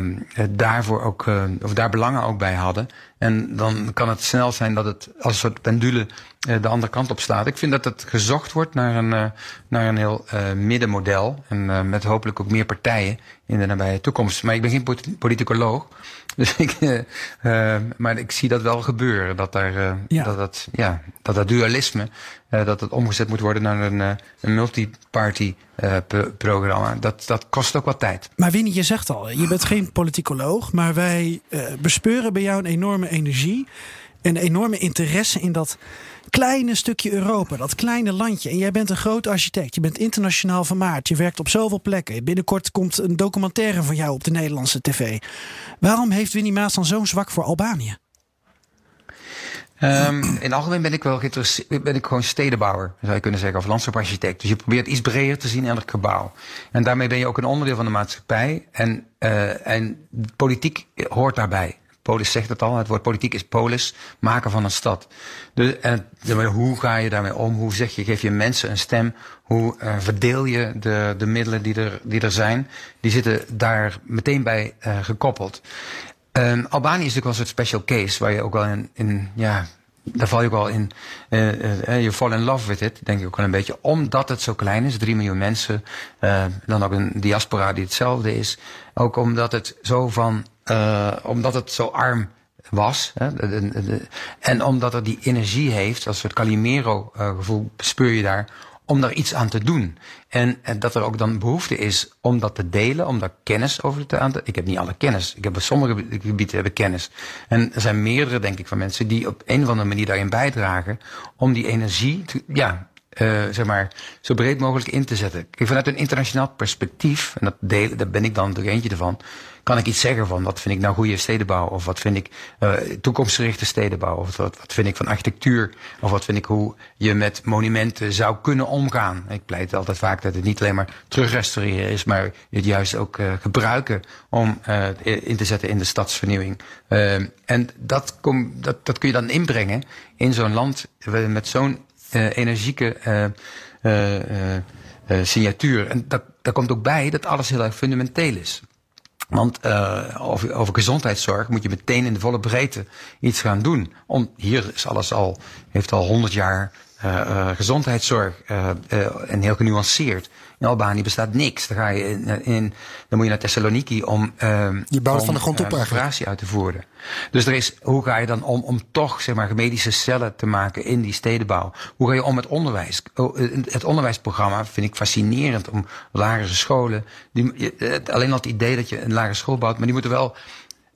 daarvoor ook, uh, of daar belangen ook bij hadden. En dan kan het snel zijn dat het als een soort pendule uh, de andere kant op slaat. Ik vind dat het gezocht wordt naar een, uh, naar een heel middenmodel. En met hopelijk ook meer partijen in de nabije toekomst. Maar ik ben geen politicoloog. Dus ik, maar ik zie dat wel gebeuren. Dat, daar, ja. dat, dat, ja, dat dat dualisme, dat het omgezet moet worden naar een, een multiparty programma. Dat, dat kost ook wat tijd. Maar Winnie, je zegt al, je bent geen politicoloog. Maar wij bespeuren bij jou een enorme energie. Een enorme interesse in dat kleine stukje Europa, dat kleine landje. En jij bent een groot architect. Je bent internationaal vermaard. Je werkt op zoveel plekken. Binnenkort komt een documentaire van jou op de Nederlandse tv. Waarom heeft Winnie Maas dan zo'n zwak voor Albanië? Um, in het algemeen ben ik wel ben ik gewoon stedenbouwer, zou je kunnen zeggen, of landschap-architect. Dus je probeert iets breder te zien in het gebouw. En daarmee ben je ook een onderdeel van de maatschappij. En, uh, en politiek hoort daarbij. Polis zegt het al, het woord politiek is polis, maken van een stad. Dus, en hoe ga je daarmee om? Hoe zeg je, geef je mensen een stem? Hoe uh, verdeel je de, de middelen die er, die er zijn? Die zitten daar meteen bij uh, gekoppeld. Um, Albanië is natuurlijk wel een soort special case, waar je ook wel in, in ja, daar val je ook wel in, je fall in love with it, denk ik ook wel een beetje. Omdat het zo klein is, drie miljoen mensen, dan ook een diaspora die hetzelfde is. Ook omdat het zo van omdat het zo arm was. Hè, en omdat het die energie heeft, als soort Calimero-gevoel, speur je daar, om daar iets aan te doen. En, en, dat er ook dan behoefte is om dat te delen, om daar kennis over te aan te... Ik heb niet alle kennis. Ik heb op sommige gebieden hebben kennis. En er zijn meerdere, denk ik, van mensen die op een of andere manier daarin bijdragen om die energie te, ja, uh, zeg maar, zo breed mogelijk in te zetten. Vanuit een internationaal perspectief, en dat delen, daar ben ik dan er eentje ervan, kan ik iets zeggen van wat vind ik nou goede stedenbouw, of wat vind ik uh, toekomstgerichte stedenbouw, of wat, wat vind ik van architectuur, of wat vind ik hoe je met monumenten zou kunnen omgaan. Ik pleit altijd vaak dat het niet alleen maar terugrestaureren is, maar het juist ook uh, gebruiken om in te zetten in de stadsvernieuwing. en dat, kom, dat, dat kun je dan inbrengen in zo'n land met zo'n energieke uh, uh, signatuur. En dat, daar komt ook bij dat alles heel erg fundamenteel is. Want over, over gezondheidszorg moet je meteen in de volle breedte iets gaan doen. Om, hier is alles al, heeft al honderd jaar gezondheidszorg en heel genuanceerd. In Albanië bestaat niks. Dan, ga je in, in dan moet je naar Thessaloniki om, uh, je bouwt om van de grond op operatie uit te voeren. Dus er is, hoe ga je dan om, om toch zeg maar, medische cellen te maken in die stedenbouw? Hoe ga je om met onderwijs? Het onderwijsprogramma vind ik fascinerend om lagere scholen. Die, alleen al het idee dat je een lagere school bouwt, maar die moeten wel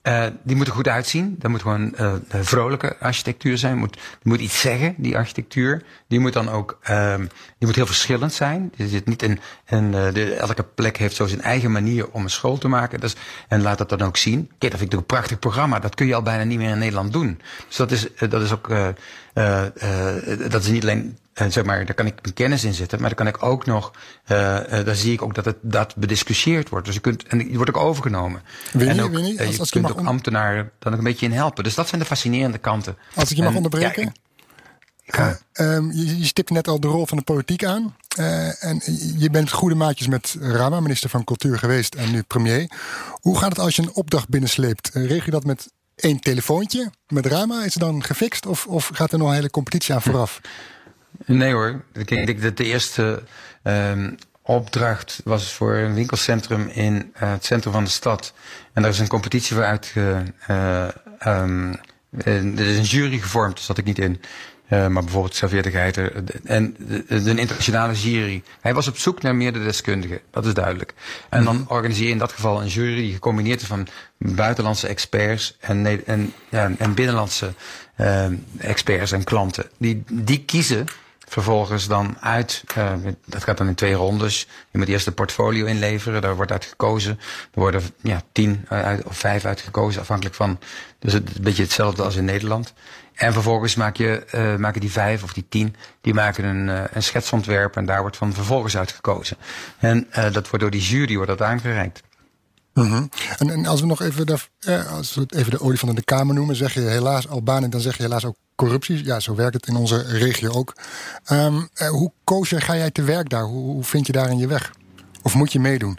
uh, die moeten goed uitzien. Dat moet gewoon uh, vrolijke architectuur zijn. Moet, moet iets zeggen, die architectuur. Die moet dan ook, uh, die moet heel verschillend zijn. Je zit niet in, in uh, de, elke plek heeft zo zijn eigen manier om een school te maken. Dus, en laat dat dan ook zien. Kijk, dat vind ik een prachtig programma. Dat kun je al bijna niet meer in Nederland doen. Dus dat is, dat is ook, dat is niet alleen en zeg maar, daar kan ik mijn kennis in zetten, maar dan kan ik ook nog, uh, uh, daar zie ik ook dat het dat bediscussieerd wordt. Dus je kunt, en die wordt ook overgenomen. Winnie, en ook, Winnie, als, je als kunt je ook ambtenaren dan ook een beetje in helpen. Dus dat zijn de fascinerende kanten. Als ik je mag En, onderbreken. ja, ik- ja. Uh, um, je, je stipte net al de rol van de politiek aan. Uh, en je bent goede maatjes met Rama, minister van Cultuur geweest en nu premier. Hoe gaat het als je een opdracht binnensleept? Regel je dat met één telefoontje met Rama? Is het dan gefixt of, of gaat er nog een hele competitie aan vooraf? Nee hoor. Ik denk dat de eerste um, opdracht was voor een winkelcentrum in uh, het centrum van de stad. En daar is een competitie voor uitge... Uh, um, er is een jury gevormd, daar zat ik niet in. Uh, maar bijvoorbeeld Xavier de Geiter en een internationale jury. Hij was op zoek naar meerdere deskundigen, dat is duidelijk. En dan organiseer je in dat geval een jury die gecombineerd is van buitenlandse experts en, en, ja, en binnenlandse uh, experts en klanten. Die, die kiezen vervolgens dan uit. Uh, dat gaat dan in twee rondes. Je moet eerst de portfolio inleveren, daar wordt uit gekozen. Er worden ja, tien uit, of vijf uitgekozen, afhankelijk van. Dus het een beetje hetzelfde als in Nederland. En vervolgens maak je, uh, maken die vijf of die tien, die maken een, een schetsontwerp en daar wordt van vervolgens uitgekozen. En dat wordt door die jury wordt dat aangereikt. Mm -hmm. en, en, als we nog even de, eh, als we even de olifant in de kamer noemen, zeg je helaas Albanië, dan zeg je helaas ook corruptie. Ja, zo werkt het in onze regio ook. Um, uh, hoe koosje ga jij te werk daar? Hoe, hoe vind je daar in je weg? Of moet je meedoen?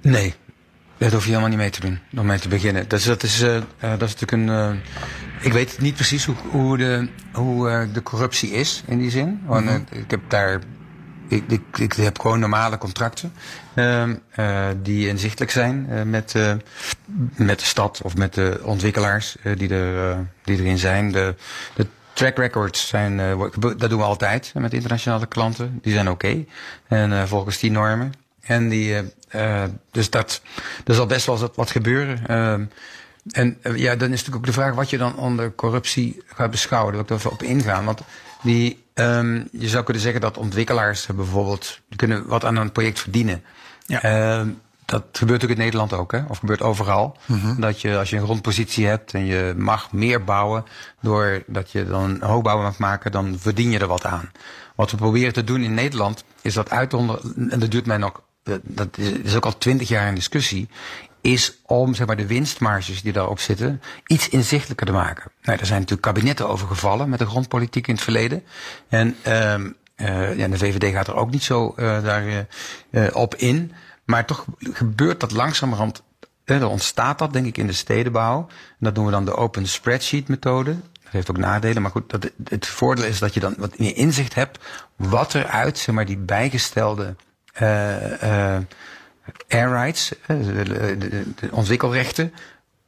Nee, dat hoef je helemaal niet mee te doen, om mee te beginnen. Dus dat is, uh, uh, dat is natuurlijk een. Uh, ik weet niet precies hoe, hoe, de, hoe de corruptie is in die zin. Want mm -hmm. ik heb daar. Ik, ik, ik, heb gewoon normale contracten die inzichtelijk zijn met, met de stad of met de ontwikkelaars die, er, die erin zijn. De, de track records zijn, dat doen we altijd met internationale klanten. Die zijn oké. Okay. En volgens die normen. En die, uh, dus dat, er zal best wel wat, gebeuren. Uh, en uh, ja, dan is natuurlijk ook de vraag wat je dan onder corruptie gaat beschouwen. Daar wil even op ingaan. Want die, um, je zou kunnen zeggen dat ontwikkelaars bijvoorbeeld kunnen wat aan een project verdienen. Ja. dat gebeurt ook in Nederland ook, hè? of gebeurt overal. Mm -hmm. Dat je, als je een grondpositie hebt en je mag meer bouwen, doordat je dan hoogbouw mag maken, dan verdien je er wat aan. Wat we proberen te doen in Nederland, is dat uitonderen, en dat duurt mij nog dat is ook al twintig jaar in discussie, is om zeg maar, de winstmarges die daarop zitten iets inzichtelijker te maken. Nou, er zijn natuurlijk kabinetten over gevallen met de grondpolitiek in het verleden. En uh, uh, ja, de VVD gaat er ook niet zo uh, daar uh, op in. Maar toch gebeurt dat langzamerhand. Er ontstaat dat, denk ik, in de stedenbouw. En dat noemen we dan de open spreadsheet methode. Dat heeft ook nadelen, maar goed, dat, het voordeel is dat je dan wat meer inzicht hebt wat er uit zeg maar, die bijgestelde air rights, de, ontwikkelrechten,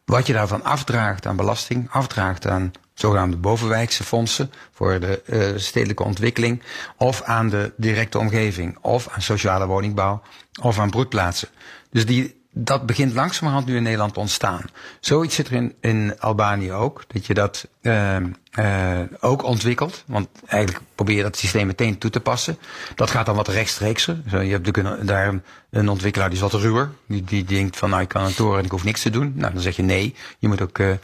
wat je daarvan afdraagt aan belasting, afdraagt aan zogenaamde bovenwijkse fondsen voor de uh, stedelijke ontwikkeling, of aan de directe omgeving, of aan sociale woningbouw, of aan broedplaatsen. Dus die, dat begint langzamerhand nu in Nederland te ontstaan. Zoiets zit er in, in Albanië ook, dat je dat uh, uh, ook ontwikkelt. Want eigenlijk probeer je dat systeem meteen toe te passen. Dat gaat dan wat rechtstreekser. je hebt natuurlijk daar een, een, ontwikkelaar die is wat ruwer. Die, die denkt van nou ik kan een toren en ik hoef niks te doen. Nou dan zeg je nee, je moet ook uh,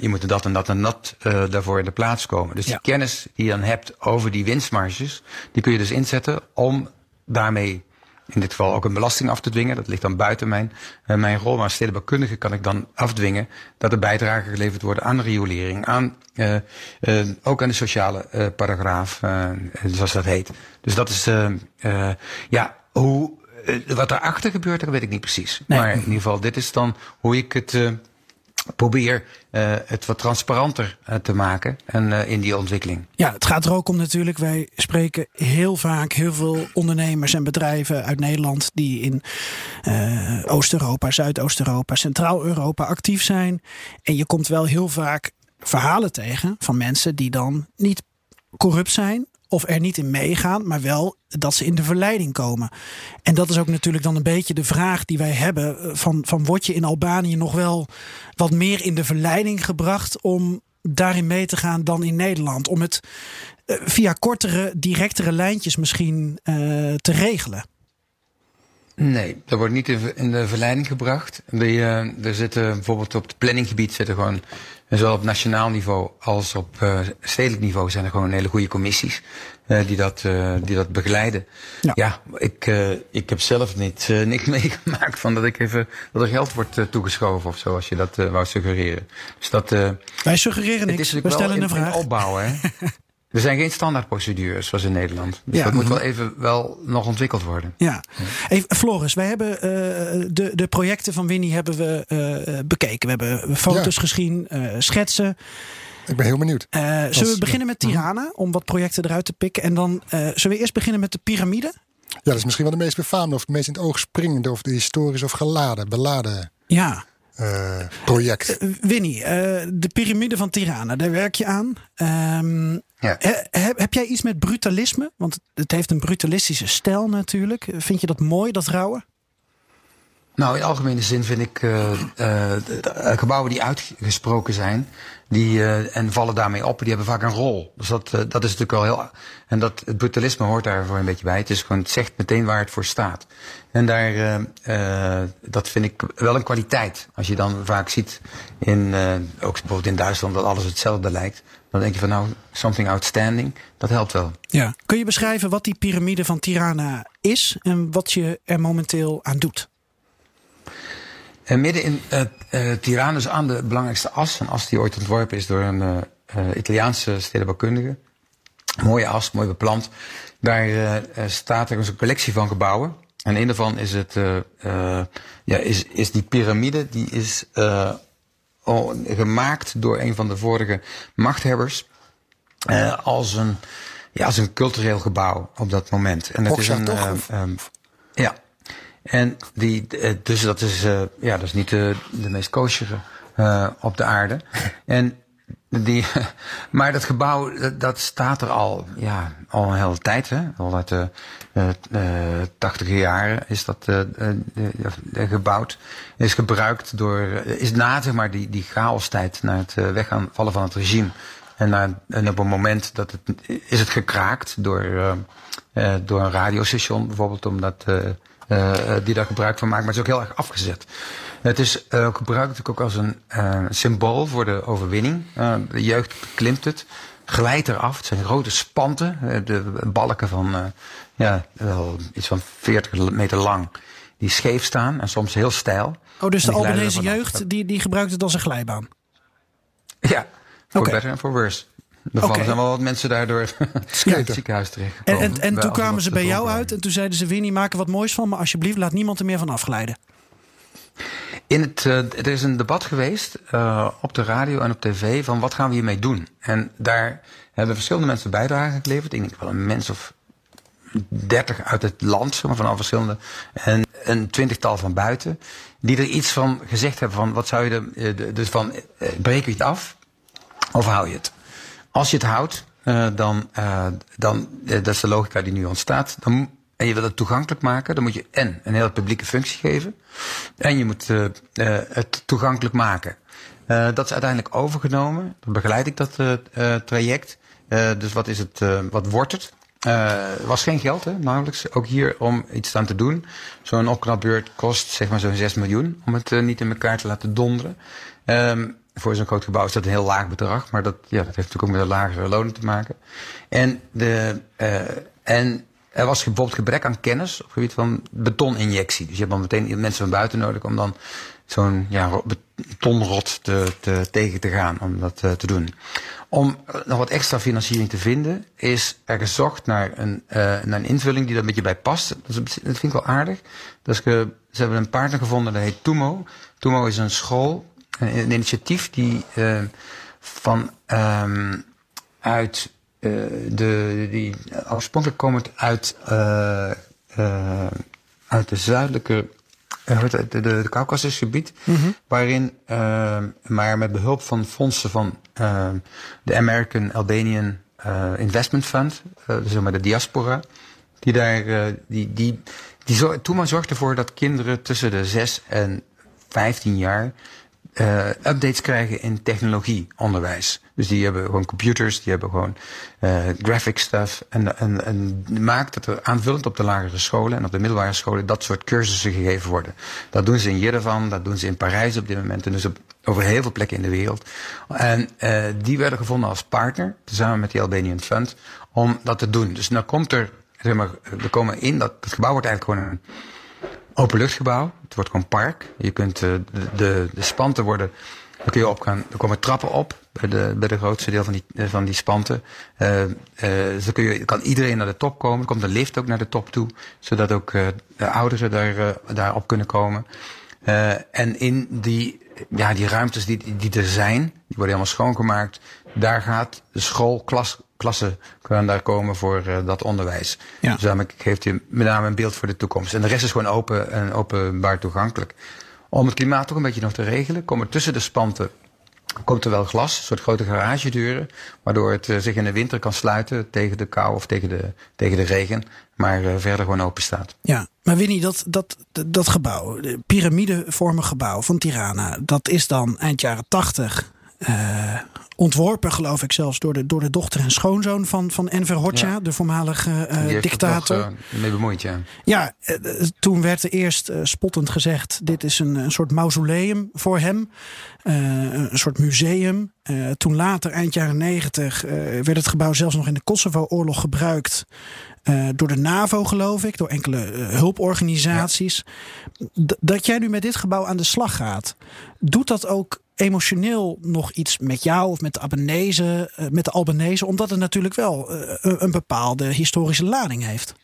je moet dat en dat en dat daarvoor in de plaats komen. Dus ja. die kennis die je dan hebt over die winstmarges, die kun je dus inzetten om daarmee in dit geval ook een belasting af te dwingen. Dat ligt dan buiten mijn, uh, mijn rol. Maar als stedenbouwkundige kan ik dan afdwingen dat er bijdrage geleverd worden aan regulering, aan, uh, uh, ook aan de sociale paragraaf, zoals dat heet. Dus dat is, ja, hoe, wat daarachter gebeurt, dat weet ik niet precies. Nee. Maar in ieder geval, dit is dan hoe ik het probeer uh, het wat transparanter uh, te maken en uh, in die ontwikkeling. Ja, het gaat er ook om natuurlijk. Wij spreken heel vaak heel veel ondernemers en bedrijven uit Nederland die in Oost-Europa, Zuidoost-Europa, Centraal-Europa actief zijn. En je komt wel heel vaak verhalen tegen van mensen die dan niet corrupt zijn of er niet in meegaan, maar wel dat ze in de verleiding komen. En dat is ook natuurlijk dan een beetje de vraag die wij hebben: eh, van, van word je in Albanië nog wel wat meer in de verleiding gebracht om daarin mee te gaan dan in Nederland? Om het uh, via kortere, directere lijntjes misschien uh, te regelen? Nee, dat wordt niet in de verleiding gebracht. Er zitten bijvoorbeeld op het planninggebied zitten gewoon, zowel op nationaal niveau als op uh, stedelijk niveau zijn er gewoon hele goede commissies uh, die, dat, die dat begeleiden. Ja, ja ik, ik heb zelf niet, niks meegemaakt van dat ik even dat er geld wordt toegeschoven of zo, als je dat wou suggereren. Dus dat, Wij suggereren niks, we stellen een vraag. opbouwen, hè? Er zijn geen standaardprocedures zoals in Nederland. Dus ja. dat moet wel even wel nog ontwikkeld worden. Ja. Even, Floris, wij hebben uh, de, de projecten van Winnie hebben we uh, bekeken. We hebben foto's ja. gezien, uh, schetsen. Ik ben heel benieuwd. zullen we beginnen met Tirana om wat projecten eruit te pikken? En dan zullen we eerst beginnen met de piramide? Ja, dat is misschien wel de meest befaamde of het meest in het oog springende of de historisch of geladen, beladen. Ja. Uh, project. Uh, Winnie, uh, de piramide van Tirana, daar werk je aan. Um, ja. he, heb jij iets met brutalisme? Want het heeft een brutalistische stijl natuurlijk. Vind je dat mooi, dat rouwen? Nou, in algemene zin vind ik uh, uh, gebouwen die uitgesproken zijn, die, uh, en vallen daarmee op, die hebben vaak een rol. Dus dat, dat is natuurlijk wel heel. En dat, het brutalisme hoort daar voor een beetje bij. Het, is gewoon, het zegt meteen waar het voor staat. En daar, dat vind ik wel een kwaliteit. Als je dan vaak ziet, in, ook bijvoorbeeld in Duitsland, dat alles hetzelfde lijkt. Dan denk je van nou, something outstanding. Dat helpt wel. Ja. Kun je beschrijven wat die piramide van Tirana is en wat je er momenteel aan doet? En midden in uh, Tirana is aan de belangrijkste as. Een as die ooit ontworpen is door een uh, Italiaanse stedenbouwkundige. Mooie as, mooi beplant. Daar staat er een collectie van gebouwen. En een daarvan is, het, ja, is, is die piramide. Die is gemaakt door een van de vorige machthebbers. als, een, ja, als een cultureel gebouw op dat moment. En dat is een. Um, ja, en die, eh, dus dat is, uh, ja, dat is niet de, de meest koosjere uh, op de aarde. En die, maar dat gebouw, dat, dat, staat er al, ja, al een hele tijd. Hè? Al uit de tachtige jaren is dat gebouwd. Is gebruikt door, is na zeg maar die, die chaostijd, na het weggaan vallen van het regime. En, na, en op een moment dat het, is het gekraakt door, door een radiostation bijvoorbeeld, omdat uh, die daar gebruik van maken, maar het is ook heel erg afgezet. Het is uh, gebruikt natuurlijk ook als een uh, symbool voor de overwinning. de jeugd klimt het, glijdt eraf. Het zijn grote spanten, de balken van ja, wel iets van 40 meter lang, die scheef staan en soms heel stijl. Oh, dus de Albanese jeugd die, die gebruikt het als een glijbaan? Ja, voor okay. better en voor worse. Er okay. zijn wel wat mensen daardoor het ziekenhuis terecht En, en, en toen kwamen ze bij jou uit en toen zeiden ze: Winnie, maak er wat moois van, maar alsjeblieft laat niemand er meer van afglijden. In het, uh, er is een debat geweest uh, op de radio en op tv van wat gaan we hiermee doen. En daar hebben verschillende mensen bijdrage geleverd. Ik denk wel een mens of dertig uit het land, maar van al verschillende. En een twintigtal van buiten. Die er iets van gezegd hebben van wat zou je er, uh, dus van breek je het af of hou je het? Als je het houdt, uh, dan, uh, dan uh, dat is de logica die nu ontstaat. Dan, en je wil het toegankelijk maken, dan moet je en een hele publieke functie geven. En je moet het toegankelijk maken. dat is uiteindelijk overgenomen. Dan begeleid ik dat traject. dus wat is het, wat wordt het? Er was geen geld, hè. Ook hier om iets aan te doen. Zo'n opknapbeurt kost zeg maar zo'n 6 miljoen. Om het niet in elkaar te laten donderen. Um, voor zo'n groot gebouw is dat een heel laag bedrag. Maar dat, ja, dat heeft natuurlijk ook met een lagere lonen te maken. En, de, uh, en er was bijvoorbeeld gebrek aan kennis op het gebied van betoninjectie. Dus je hebt dan meteen mensen van buiten nodig om dan zo'n ja, betonrot te, te, tegen te gaan, om dat uh, te doen. Om nog wat extra financiering te vinden, is er gezocht naar een, naar een invulling die daar een beetje bij past. Dat, is, dat vind ik wel aardig. Dus ze hebben een partner gevonden, dat heet Tumo. Tumo is een school een, initiatief die uh, van um, uit uh, de die oorspronkelijk komend uit uh, uit de zuidelijke de, de, de Caucasusgebied, mm -hmm. waarin maar met behulp van fondsen van de American Albanian Investment Fund, dus zeg maar de diaspora, die daar die die die zo, toen maar zorgde ervoor dat kinderen tussen de 6 en 15 jaar uh, updates krijgen in technologieonderwijs. Dus die hebben gewoon computers, die hebben gewoon uh, graphic stuff. En, en, en maakt dat er aanvullend op de lagere scholen en op de middelbare scholen dat soort cursussen gegeven worden. Dat doen ze in Jerevan, dat doen ze in Parijs op dit moment en dus op, over heel veel plekken in de wereld. En uh, die werden gevonden als partner, samen met die Albanian Fund, om dat te doen. Dus dan komt er, zeg maar, we komen in, dat het gebouw wordt eigenlijk gewoon een openluchtgebouw. Het wordt gewoon park. Je kunt uh, de, de, de spanten worden. Dan kun je opgaan. Er komen trappen op bij de, bij de grootste deel van die, eh, van die spanten. Uh, uh, dan kun je, kan iedereen naar de top komen. Er komt een lift ook naar de top toe. Zodat ook uh, de ouderen daar, daar op kunnen komen. en in die, ja, die ruimtes die, die er zijn, die worden helemaal schoongemaakt. Daar gaat de school, klas, klassen kunnen daar komen voor uh, dat onderwijs. Ja. Dus daarmee geeft hij met name een beeld voor de toekomst. En de rest is gewoon open en openbaar toegankelijk. Om het klimaat toch een beetje nog te regelen, komen tussen de spanten komt er wel glas, een soort grote garagedeuren, waardoor het zich in de winter kan sluiten tegen de kou of tegen de, tegen de regen, maar verder gewoon open staat. Ja, maar Winnie, dat, dat, dat gebouw, de piramidevormig gebouw van Tirana, dat is dan eind jaren tachtig uh, ontworpen, geloof ik zelfs, door de, door de dochter en schoonzoon van, van Enver Hoxha, de voormalige uh, dictator. Nog, uh, mee bemoeid, ja. Ja, toen werd er eerst spottend gezegd: dit is een, een soort mausoleum voor hem, een soort museum. toen later, eind jaren negentig, werd het gebouw zelfs nog in de Kosovo-oorlog gebruikt. door de NAVO, geloof ik, door enkele hulporganisaties. Dat jij nu met dit gebouw aan de slag gaat, doet dat ook emotioneel nog iets met jou of met de Albanese, met de Albanese, omdat het natuurlijk wel een bepaalde historische lading heeft.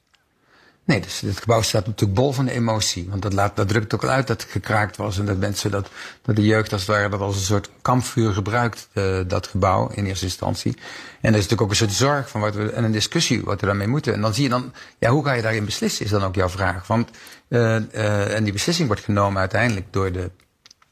Nee, dus het gebouw staat natuurlijk bol van emotie. Want dat, laat, dat drukt ook al uit dat het gekraakt was. En dat mensen, dat, dat de jeugd als het ware, dat als een soort kampvuur gebruikt, uh, dat gebouw in eerste instantie. En er is natuurlijk ook een soort zorg van wat we, en een discussie wat we daarmee moeten. En dan zie je dan, ja, hoe ga je daarin beslissen, is dan ook jouw vraag. Want, en die beslissing wordt genomen uiteindelijk door de,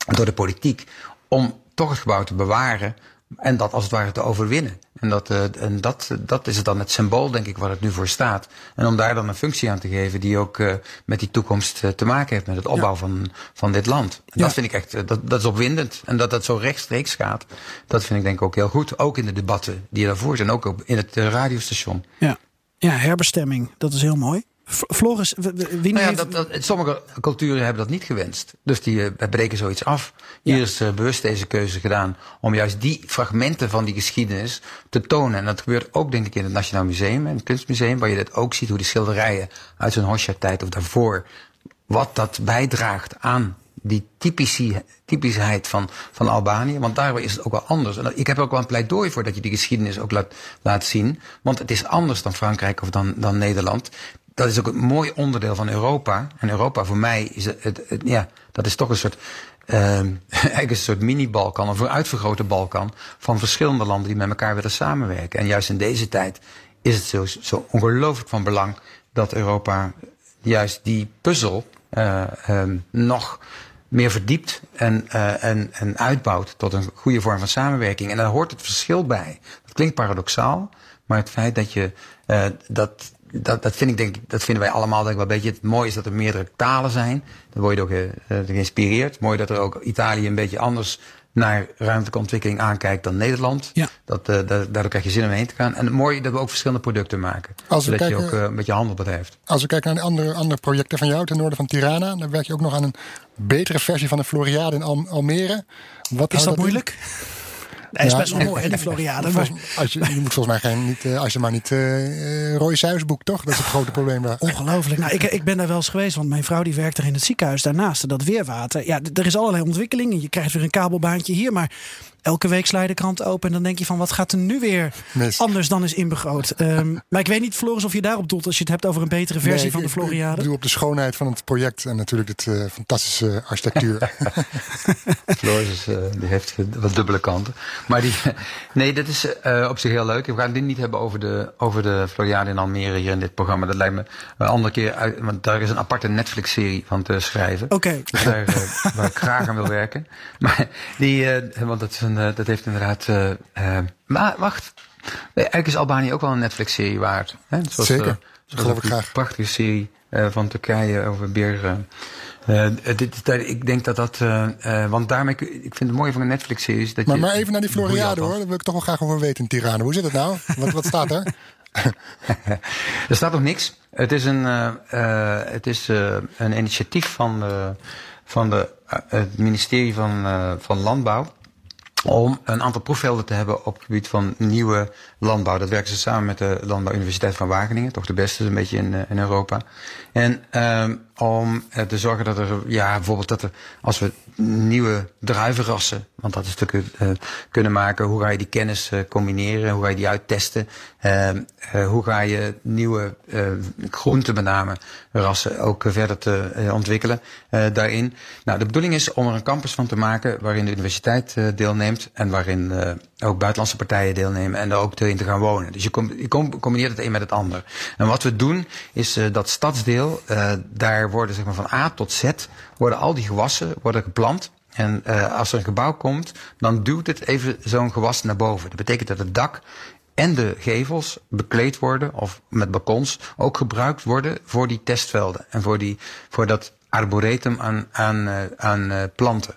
door de politiek om toch het gebouw te bewaren en dat als het ware te overwinnen. En, dat, uh, en dat, dat is het dan het symbool, denk ik, waar het nu voor staat. En om daar dan een functie aan te geven die ook uh, met die toekomst uh, te maken heeft, met het opbouw ja. van, van dit land. En ja. dat vind ik echt, dat, dat is opwindend. En dat dat zo rechtstreeks gaat, dat vind ik denk ik ook heel goed. Ook in de debatten die je daarvoor zijn, ook in het radiostation. Ja. ja, herbestemming, dat is heel mooi. Floris, wie nou ja, dat, dat, sommige culturen hebben dat niet gewenst. Dus die uh, breken zoiets af. Hier ja. is uh, bewust deze keuze gedaan om juist die fragmenten van die geschiedenis te tonen. En dat gebeurt ook denk ik in het Nationaal Museum en het Kunstmuseum, waar je dat ook ziet hoe die schilderijen uit zo'n Hosja-tijd of daarvoor, wat dat bijdraagt aan die typische, typischheid van, van Albanië. Want daar is het ook wel anders. En ik heb er ook wel een pleidooi voor dat je die geschiedenis ook laat, laat zien. Want het is anders dan Frankrijk of dan, dan Nederland dat is ook een mooi onderdeel van Europa. En Europa voor mij is het, het, ja, dat is toch een soort, uh, eigenlijk een soort mini-Balkan of een uitvergrote Balkan van verschillende landen die met elkaar willen samenwerken. En juist in deze tijd is het zo, zo ongelooflijk van belang dat Europa juist die puzzel uh, um, nog meer verdiept en, uh, en, en uitbouwt tot een goede vorm van samenwerking. En daar hoort het verschil bij. Dat klinkt paradoxaal, maar het feit dat je uh, dat dat, dat, vind ik, denk, dat vinden wij allemaal denk ik wel een beetje. Het mooie is dat er meerdere talen zijn. Dan word je ook uh, geïnspireerd. Mooi dat er ook Italië een beetje anders naar ruimtelijke ontwikkeling aankijkt dan Nederland. Ja. Dat, uh, daardoor krijg je zin om heen te gaan. En mooi dat we ook verschillende producten maken. Als zodat kijken, je ook uh, een beetje handel bedrijft. Als we kijken naar de andere, andere projecten van jou ten noorden van Tirana, dan werk je ook nog aan een betere versie van de Floriade in Al Almere. Wat is dat, dat moeilijk? In? Hij is best wel mooi, in de Floriade. Maar... Als je, je moet volgens mij geen, niet, uh, als je maar niet uh, Roy Suis boekt, toch? Dat is het grote probleem daar. Ongelooflijk. Nou, ik, ik ben daar wel eens geweest, want mijn vrouw die werkt er in het ziekenhuis daarnaast. Dat weerwater. Ja, er is allerlei ontwikkeling. Je krijgt weer een kabelbaantje hier, maar elke week sla je de krant open en dan denk je van wat gaat er nu weer anders dan is inbegroot. um, maar ik weet niet, Floris, of je daarop doet als je het hebt over een betere versie nee, van de Floriade. Ik bedoel op de schoonheid van het project en natuurlijk het uh, fantastische architectuur. Floris is, uh, die heeft wat dubbele kanten. Maar die, nee, dat is uh, op zich heel leuk. We gaan dit niet hebben over de, over de Floriade in Almere hier in dit programma. Dat lijkt me een andere keer uit, want daar is een aparte Netflix-serie van te schrijven. Oké. Okay. Dus daar, waar ik graag aan wil werken. Maar die, want dat is een, dat heeft inderdaad. Uh, uh, maar wacht. Eigenlijk is Albanië ook wel een Netflix-serie waard. Hè? Zoals, Zeker. Zoals geloof ik graag. Een prachtige serie van Turkije over Beer. dit, ik denk dat dat. want daarmee. Ik vind het mooie van een Netflix-serie. Maar, je, maar even naar die Floriade hoor. Daar wil ik toch wel graag over weten in Tirana. Hoe zit het nou? wat, wat staat er? er staat nog niks. Het is een, het is, een initiatief van, van de, het ministerie van, van Landbouw om een aantal proefvelden te hebben op het gebied van nieuwe landbouw. Dat werken ze samen met de Landbouwuniversiteit van Wageningen, toch de beste een beetje in, in Europa. En um, om te zorgen dat er, ja, bijvoorbeeld dat er, als we nieuwe druivenrassen, want dat is natuurlijk uh, kunnen maken, hoe ga je die kennis uh, combineren, hoe ga je die uittesten, uh, hoe ga je nieuwe groenten met rassen ook verder te ontwikkelen daarin. Nou, de bedoeling is om er een campus van te maken waarin de universiteit deelneemt en waarin ook buitenlandse partijen deelnemen en er ook in te gaan wonen. Dus je, je combineert het een met het ander. En wat we doen is dat stadsdeel, daar worden zeg maar van A tot Z worden al die gewassen worden geplant. En uh, als er een gebouw komt, dan duwt het even zo'n gewas naar boven. Dat betekent dat het dak en de gevels bekleed worden, of met balkons, ook gebruikt worden voor die testvelden. En voor, die, voor dat arboretum aan, aan, uh, aan uh, planten.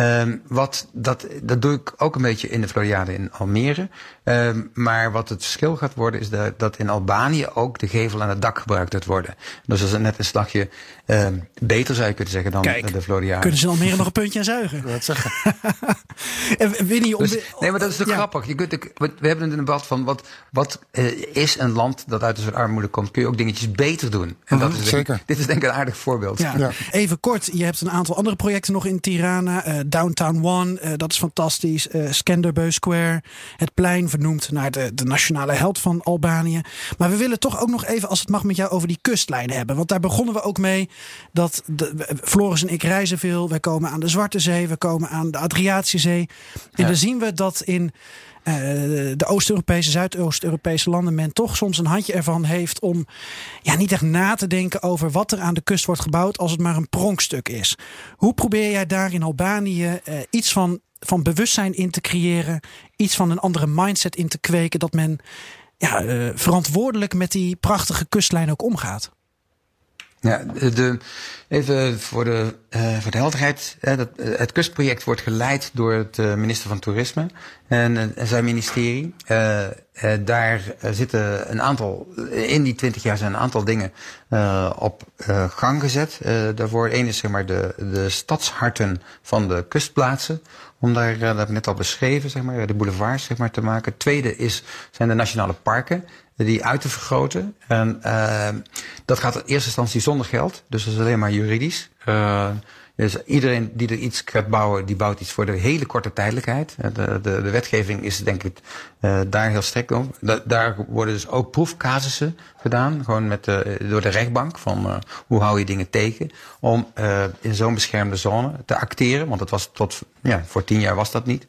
Um, wat, dat, dat doe ik ook een beetje in de Floriade in Almere. Um, maar wat het verschil gaat worden is dat, dat in Albanië ook de gevel aan het dak gebruikt gaat worden. Dus dat is net een slagje um, beter zou je kunnen zeggen dan Kijk, de Floriade. Kunnen ze Almere nog een puntje aan zuigen? Dat zeggen. en Winnie, om Dus, de- nee, maar dat is toch ja. grappig. Je kunt, we hebben een debat van wat, wat eh, is een land dat uit een soort armoede komt. Kun je ook dingetjes beter doen? En dat is, denk ik- zeker. Dit is denk ik een aardig voorbeeld. Ja. Ja. Even kort, je hebt een aantal andere projecten nog in Tirana. Eh, Downtown One, eh, dat is fantastisch. Eh Skanderbeu Square, het plein vernoemd naar de, de nationale held van Albanië. Maar we willen toch ook nog even, als het mag, met jou over die kustlijn hebben. Want daar begonnen we ook mee. Dat de, Floris en ik reizen veel. We komen aan de Zwarte Zee, we komen aan de Adriatische Zee. En Ja. dan zien we dat in eh, de Oost-Europese, Zuidoost-Europese landen men toch soms een handje ervan heeft om ja, niet echt na te denken over wat er aan de kust wordt gebouwd als het maar een pronkstuk is. Hoe probeer jij daar in Albanië eh, iets van, van bewustzijn in te creëren, iets van een andere mindset in te kweken, dat men ja, eh, verantwoordelijk met die prachtige kustlijn ook omgaat? Ja, de, even voor de, eh, voor de helderheid. Hè, dat, eh, het kustproject wordt geleid door het eh, minister van Toerisme en, zijn ministerie. Daar zitten een aantal, in die twintig jaar zijn een aantal dingen op gang gezet. Daarvoor één is zeg maar de, de stadsharten van de kustplaatsen. Om daar, eh, dat heb ik net al beschreven, zeg maar, de boulevards zeg maar, te maken. Tweede is, zijn de nationale parken die uit te vergroten. En uh, dat gaat in eerste instantie zonder geld, dus dat is alleen maar juridisch. Dus iedereen die er iets gaat bouwen, die bouwt iets voor de hele korte tijdelijkheid. Eh, De, de, de wetgeving is denk ik uh, daar heel op. Da, daar worden dus ook proefcasussen gedaan, gewoon met de, door de rechtbank, van uh, hoe hou je dingen tegen, om uh, in zo'n beschermde zone te acteren, want dat was tot, ja, voor tien jaar was dat niet.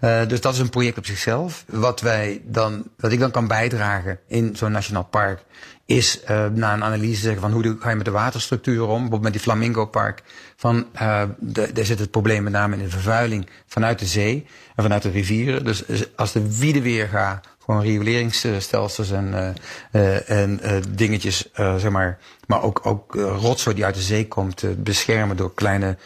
Dus dat is een project op zichzelf. Wat wij dan, wat ik dan kan bijdragen in zo'n nationaal park, is na een analyse zeggen van hoe ga je met de waterstructuur om, bijvoorbeeld met die Flamingo Park, van uh, de, daar zit het probleem met name in de vervuiling vanuit de zee en vanuit de rivieren. Dus als de Wiedeweerga gewoon rioleringsstelsels en, uh, en uh, dingetjes, zeg maar, maar ook, ook rotzooi die uit de zee komt, beschermen door kleine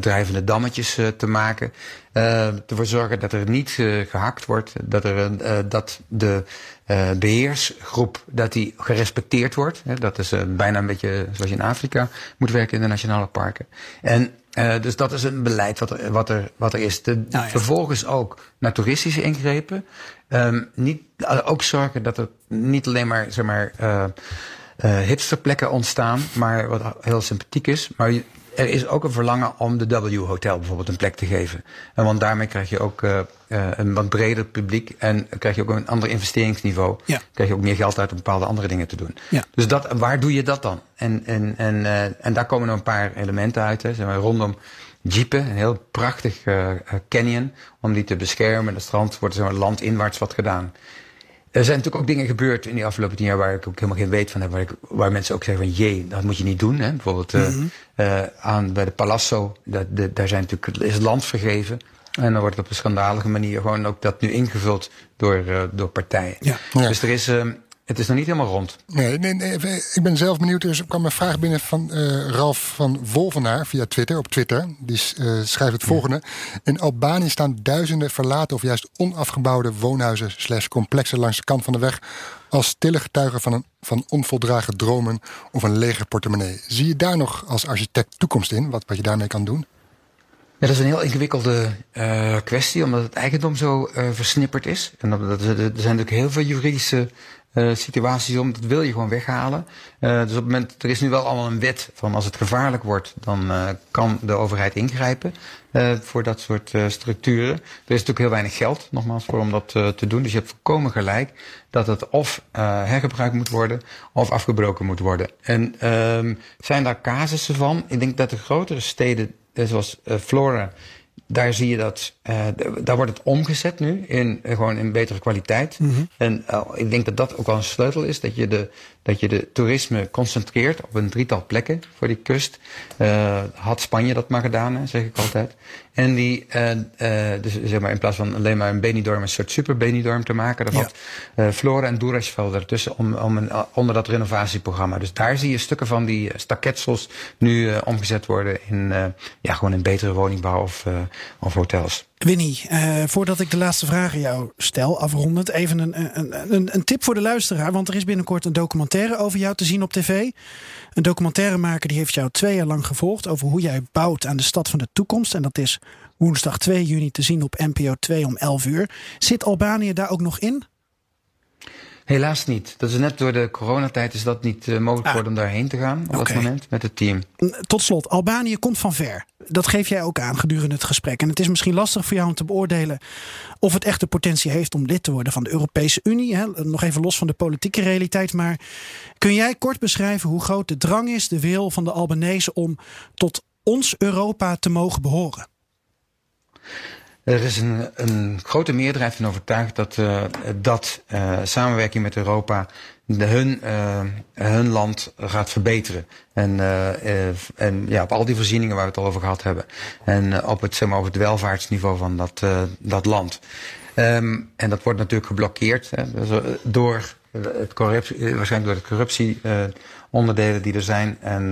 drijvende dammetjes te maken. Ervoor zorgen dat er niet gehakt wordt, dat, er, dat de beheersgroep dat die gerespecteerd wordt. Dat is bijna een beetje zoals je in Afrika moet werken in de nationale parken. En uh, dus dat is een beleid wat er, wat er, wat er is. De, Nou ja. Vervolgens ook naar toeristische ingrepen. Um, niet, uh, ook zorgen dat er niet alleen maar, zeg maar uh, uh, hipsterplekken ontstaan, maar wat heel sympathiek is. Maar er is ook een verlangen om de W-hotel bijvoorbeeld een plek te geven. En want daarmee krijg je ook uh, uh, een wat breder publiek en krijg je ook een ander investeringsniveau. Ja. Krijg je ook meer geld uit om bepaalde andere dingen te doen. Ja. Dus dat, waar doe je dat dan? En, en, en, uh, en daar komen er een paar elementen uit. Hè. Zeg maar, rondom Diepe, een heel prachtig uh, canyon, om die te beschermen. Het strand wordt zeg maar, landinwaarts wat gedaan. Er zijn natuurlijk ook dingen gebeurd in die afgelopen tien jaar waar ik ook helemaal geen weet van heb. Waar, ik, waar mensen ook zeggen van jee, dat moet je niet doen. Hè? Bijvoorbeeld uh, aan, bij de Palazzo, dat, de, daar zijn natuurlijk, is het land vergeven. En dan wordt het op een schandalige manier gewoon ook dat nu ingevuld door, uh, door partijen. Ja. Ja. Dus er is, uh, het is nog niet helemaal rond. Nee, nee, nee, ik ben zelf benieuwd. Er kwam een vraag binnen van uh, Ralf van Wolvenaar via Twitter, op Twitter. Die uh, schrijft het volgende. In Albanië staan duizenden verlaten of juist onafgebouwde woonhuizen slash complexen langs de kant van de weg. Als stille getuigen van, een, van onvoldragen dromen of een lege portemonnee. Zie je daar nog als architect toekomst in? Wat, wat je daarmee kan doen? Dat is een heel ingewikkelde uh, kwestie, omdat het eigendom zo uh, versnipperd is. En dat, er zijn natuurlijk heel veel juridische uh, situaties om, dat wil je gewoon weghalen. Dus op het moment, er is nu wel allemaal een wet van als het gevaarlijk wordt, dan kan de overheid ingrijpen voor dat soort structuren. Er is natuurlijk heel weinig geld, nogmaals, voor om dat te doen. Dus je hebt volkomen gelijk dat het of hergebruikt moet worden of afgebroken moet worden. En um, zijn daar casussen van? Ik denk dat de grotere steden, zoals uh, Flora, daar zie je dat, uh, daar wordt het omgezet nu in uh, gewoon in betere kwaliteit. Mhm. En uh, ik denk dat dat ook wel een sleutel is, dat je de, dat je de toerisme concentreert op een drietal plekken voor die kust. Uh, had Spanje dat maar gedaan, hè, zeg ik altijd. En die, uh, uh, dus zeg maar in plaats van alleen maar een Benidorm, een soort super Benidorm te maken, dat had Flora en Doerasvel ertussen om, om een, onder dat renovatieprogramma. Dus daar zie je stukken van die staketsels nu omgezet worden in, ja, gewoon in betere woningbouw of, of hotels. Winnie, uh, voordat ik de laatste vragen jou stel, afrondend, even een, een, een, een, tip voor de luisteraar. Want er is binnenkort een documentaire over jou te zien op tv. Een documentairemaker die heeft jou twee jaar lang gevolgd over hoe jij bouwt aan de stad van de toekomst. En dat is woensdag 2 juni te zien op NPO 2 om 11 uur. Zit Albanië daar ook nog in? Helaas niet. Dat is net door de coronatijd is dat niet uh, mogelijk ah. geworden om daarheen te gaan op dat moment met het team. Tot slot, Albanië komt van ver. Dat geef jij ook aan gedurende het gesprek. En het is misschien lastig voor jou om te beoordelen of het echt de potentie heeft om lid te worden van de Europese Unie. Hè? Nog even los van de politieke realiteit. Maar kun jij kort beschrijven hoe groot de drang is, de wil van de Albanese om tot ons Europa te mogen behoren? Er is een, een grote meerderheid van overtuigd dat, uh, dat uh, samenwerking met Europa hun, uh, hun land gaat verbeteren. En, en ja, op al die voorzieningen waar we het al over gehad hebben. En op, het, zeg maar, op het welvaartsniveau van dat, dat land. Um, en dat wordt natuurlijk geblokkeerd hè, door het corruptie, waarschijnlijk door de corruptieonderdelen die er zijn. En,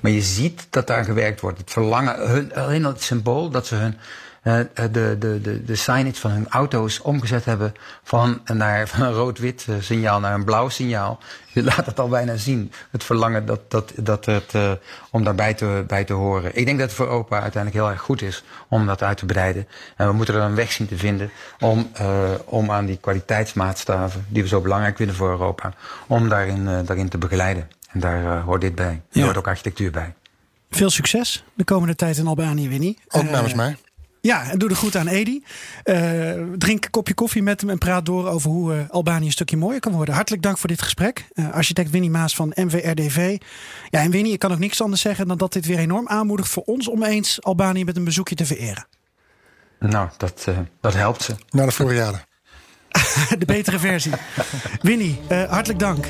maar je ziet dat daar gewerkt wordt. Het verlangen, hun, alleen het symbool dat ze hun uh, de, de, de, de signage van hun auto's omgezet hebben van, naar, van een rood-wit signaal naar een blauw signaal. Je laat het al bijna zien, het verlangen dat, dat, dat het, uh, om daarbij te, bij te horen. Ik denk dat het voor Europa uiteindelijk heel erg goed is om dat uit te breiden. En we moeten er een weg zien te vinden om, uh, om aan die kwaliteitsmaatstaven, die we zo belangrijk vinden voor Europa, om daarin, uh, daarin te begeleiden. En daar hoort dit bij. Er ja. hoort ook architectuur bij. Veel succes de komende tijd in Albanië, Winnie. Ook namens mij. Ja, en doe er goed aan Edi. Uh, drink een kopje koffie met hem en praat door over hoe uh, Albanië een stukje mooier kan worden. Hartelijk dank voor dit gesprek. Uh, architect Winnie Maas van MVRDV. Ja, en Winnie, ik kan ook niks anders zeggen dan dat dit weer enorm aanmoedigt voor ons om eens Albanië met een bezoekje te vereren. Nou, dat, dat helpt ze. Naar de Floriade. de betere versie. Winnie, hartelijk dank.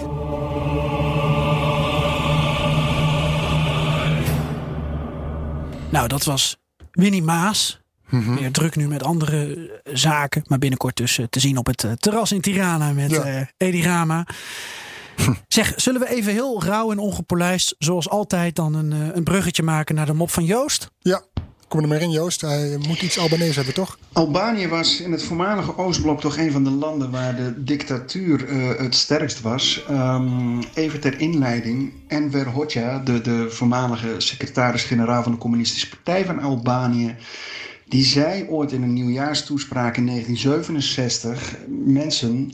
Nou, dat was Winnie Maas. Mm Meer druk nu met andere zaken. Maar binnenkort dus te zien op het eh, terras in Tirana met ja. uh, Edi Rama. Zeg, zullen we even heel rauw en ongepolijst, zoals altijd, dan een, een bruggetje maken naar de mop van Joost? Ja, kom er maar in, Joost. Hij moet iets Albanese hebben, toch? Albanië was in het voormalige Oostblok toch een van de landen waar de dictatuur uh, het sterkst was. Um, even ter inleiding. Enver Hoxha, de, de voormalige secretaris-generaal van de Communistische Partij van Albanië. Die zei ooit in een nieuwjaarstoespraak in 1967: Mensen,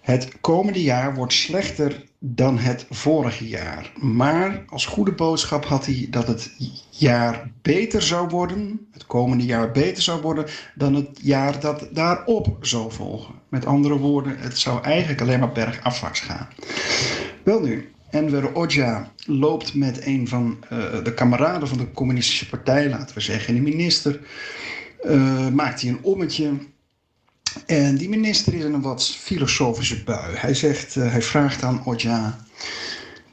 het komende jaar wordt slechter dan het vorige jaar. Maar als goede boodschap had hij dat het jaar beter zou worden, het komende jaar beter zou worden dan het jaar dat daarop zou volgen. Met andere woorden, het zou eigenlijk alleen maar bergafwaarts gaan. Wel nu, Enver Hoxha loopt met een van uh, de kameraden van de communistische partij, laten we zeggen, de minister. Uh, maakt hij een ommetje en die minister is in een wat filosofische bui. Hij, zegt, uh, hij vraagt aan Oja,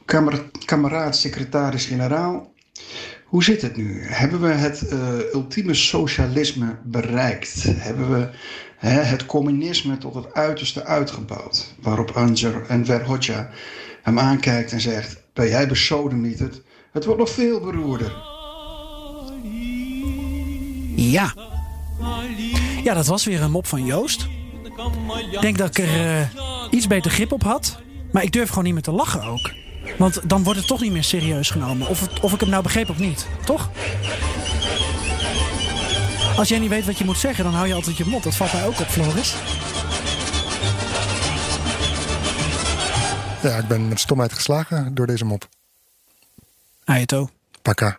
kamer, kameraad secretaris-generaal, hoe zit het nu? Hebben we het uh, ultieme socialisme bereikt? Hebben we hè, het communisme tot het uiterste uitgebouwd? Waarop Anjar en Verhoja hem aankijkt en zegt, ben jij besodemieterd? Het wordt nog veel beroerder. Ja. Ja, dat was weer een mop van Joost. Ik denk dat ik er uh, iets beter grip op had. Maar ik durf gewoon niet meer te lachen ook. Want dan wordt het toch niet meer serieus genomen. Of, het, of ik hem nou begreep of niet. Toch? Als jij niet weet wat je moet zeggen, dan hou je altijd je mond. Dat valt mij ook op, Floris. Ja, ik ben met stomheid geslagen door deze mop. Ajeto. Pakka.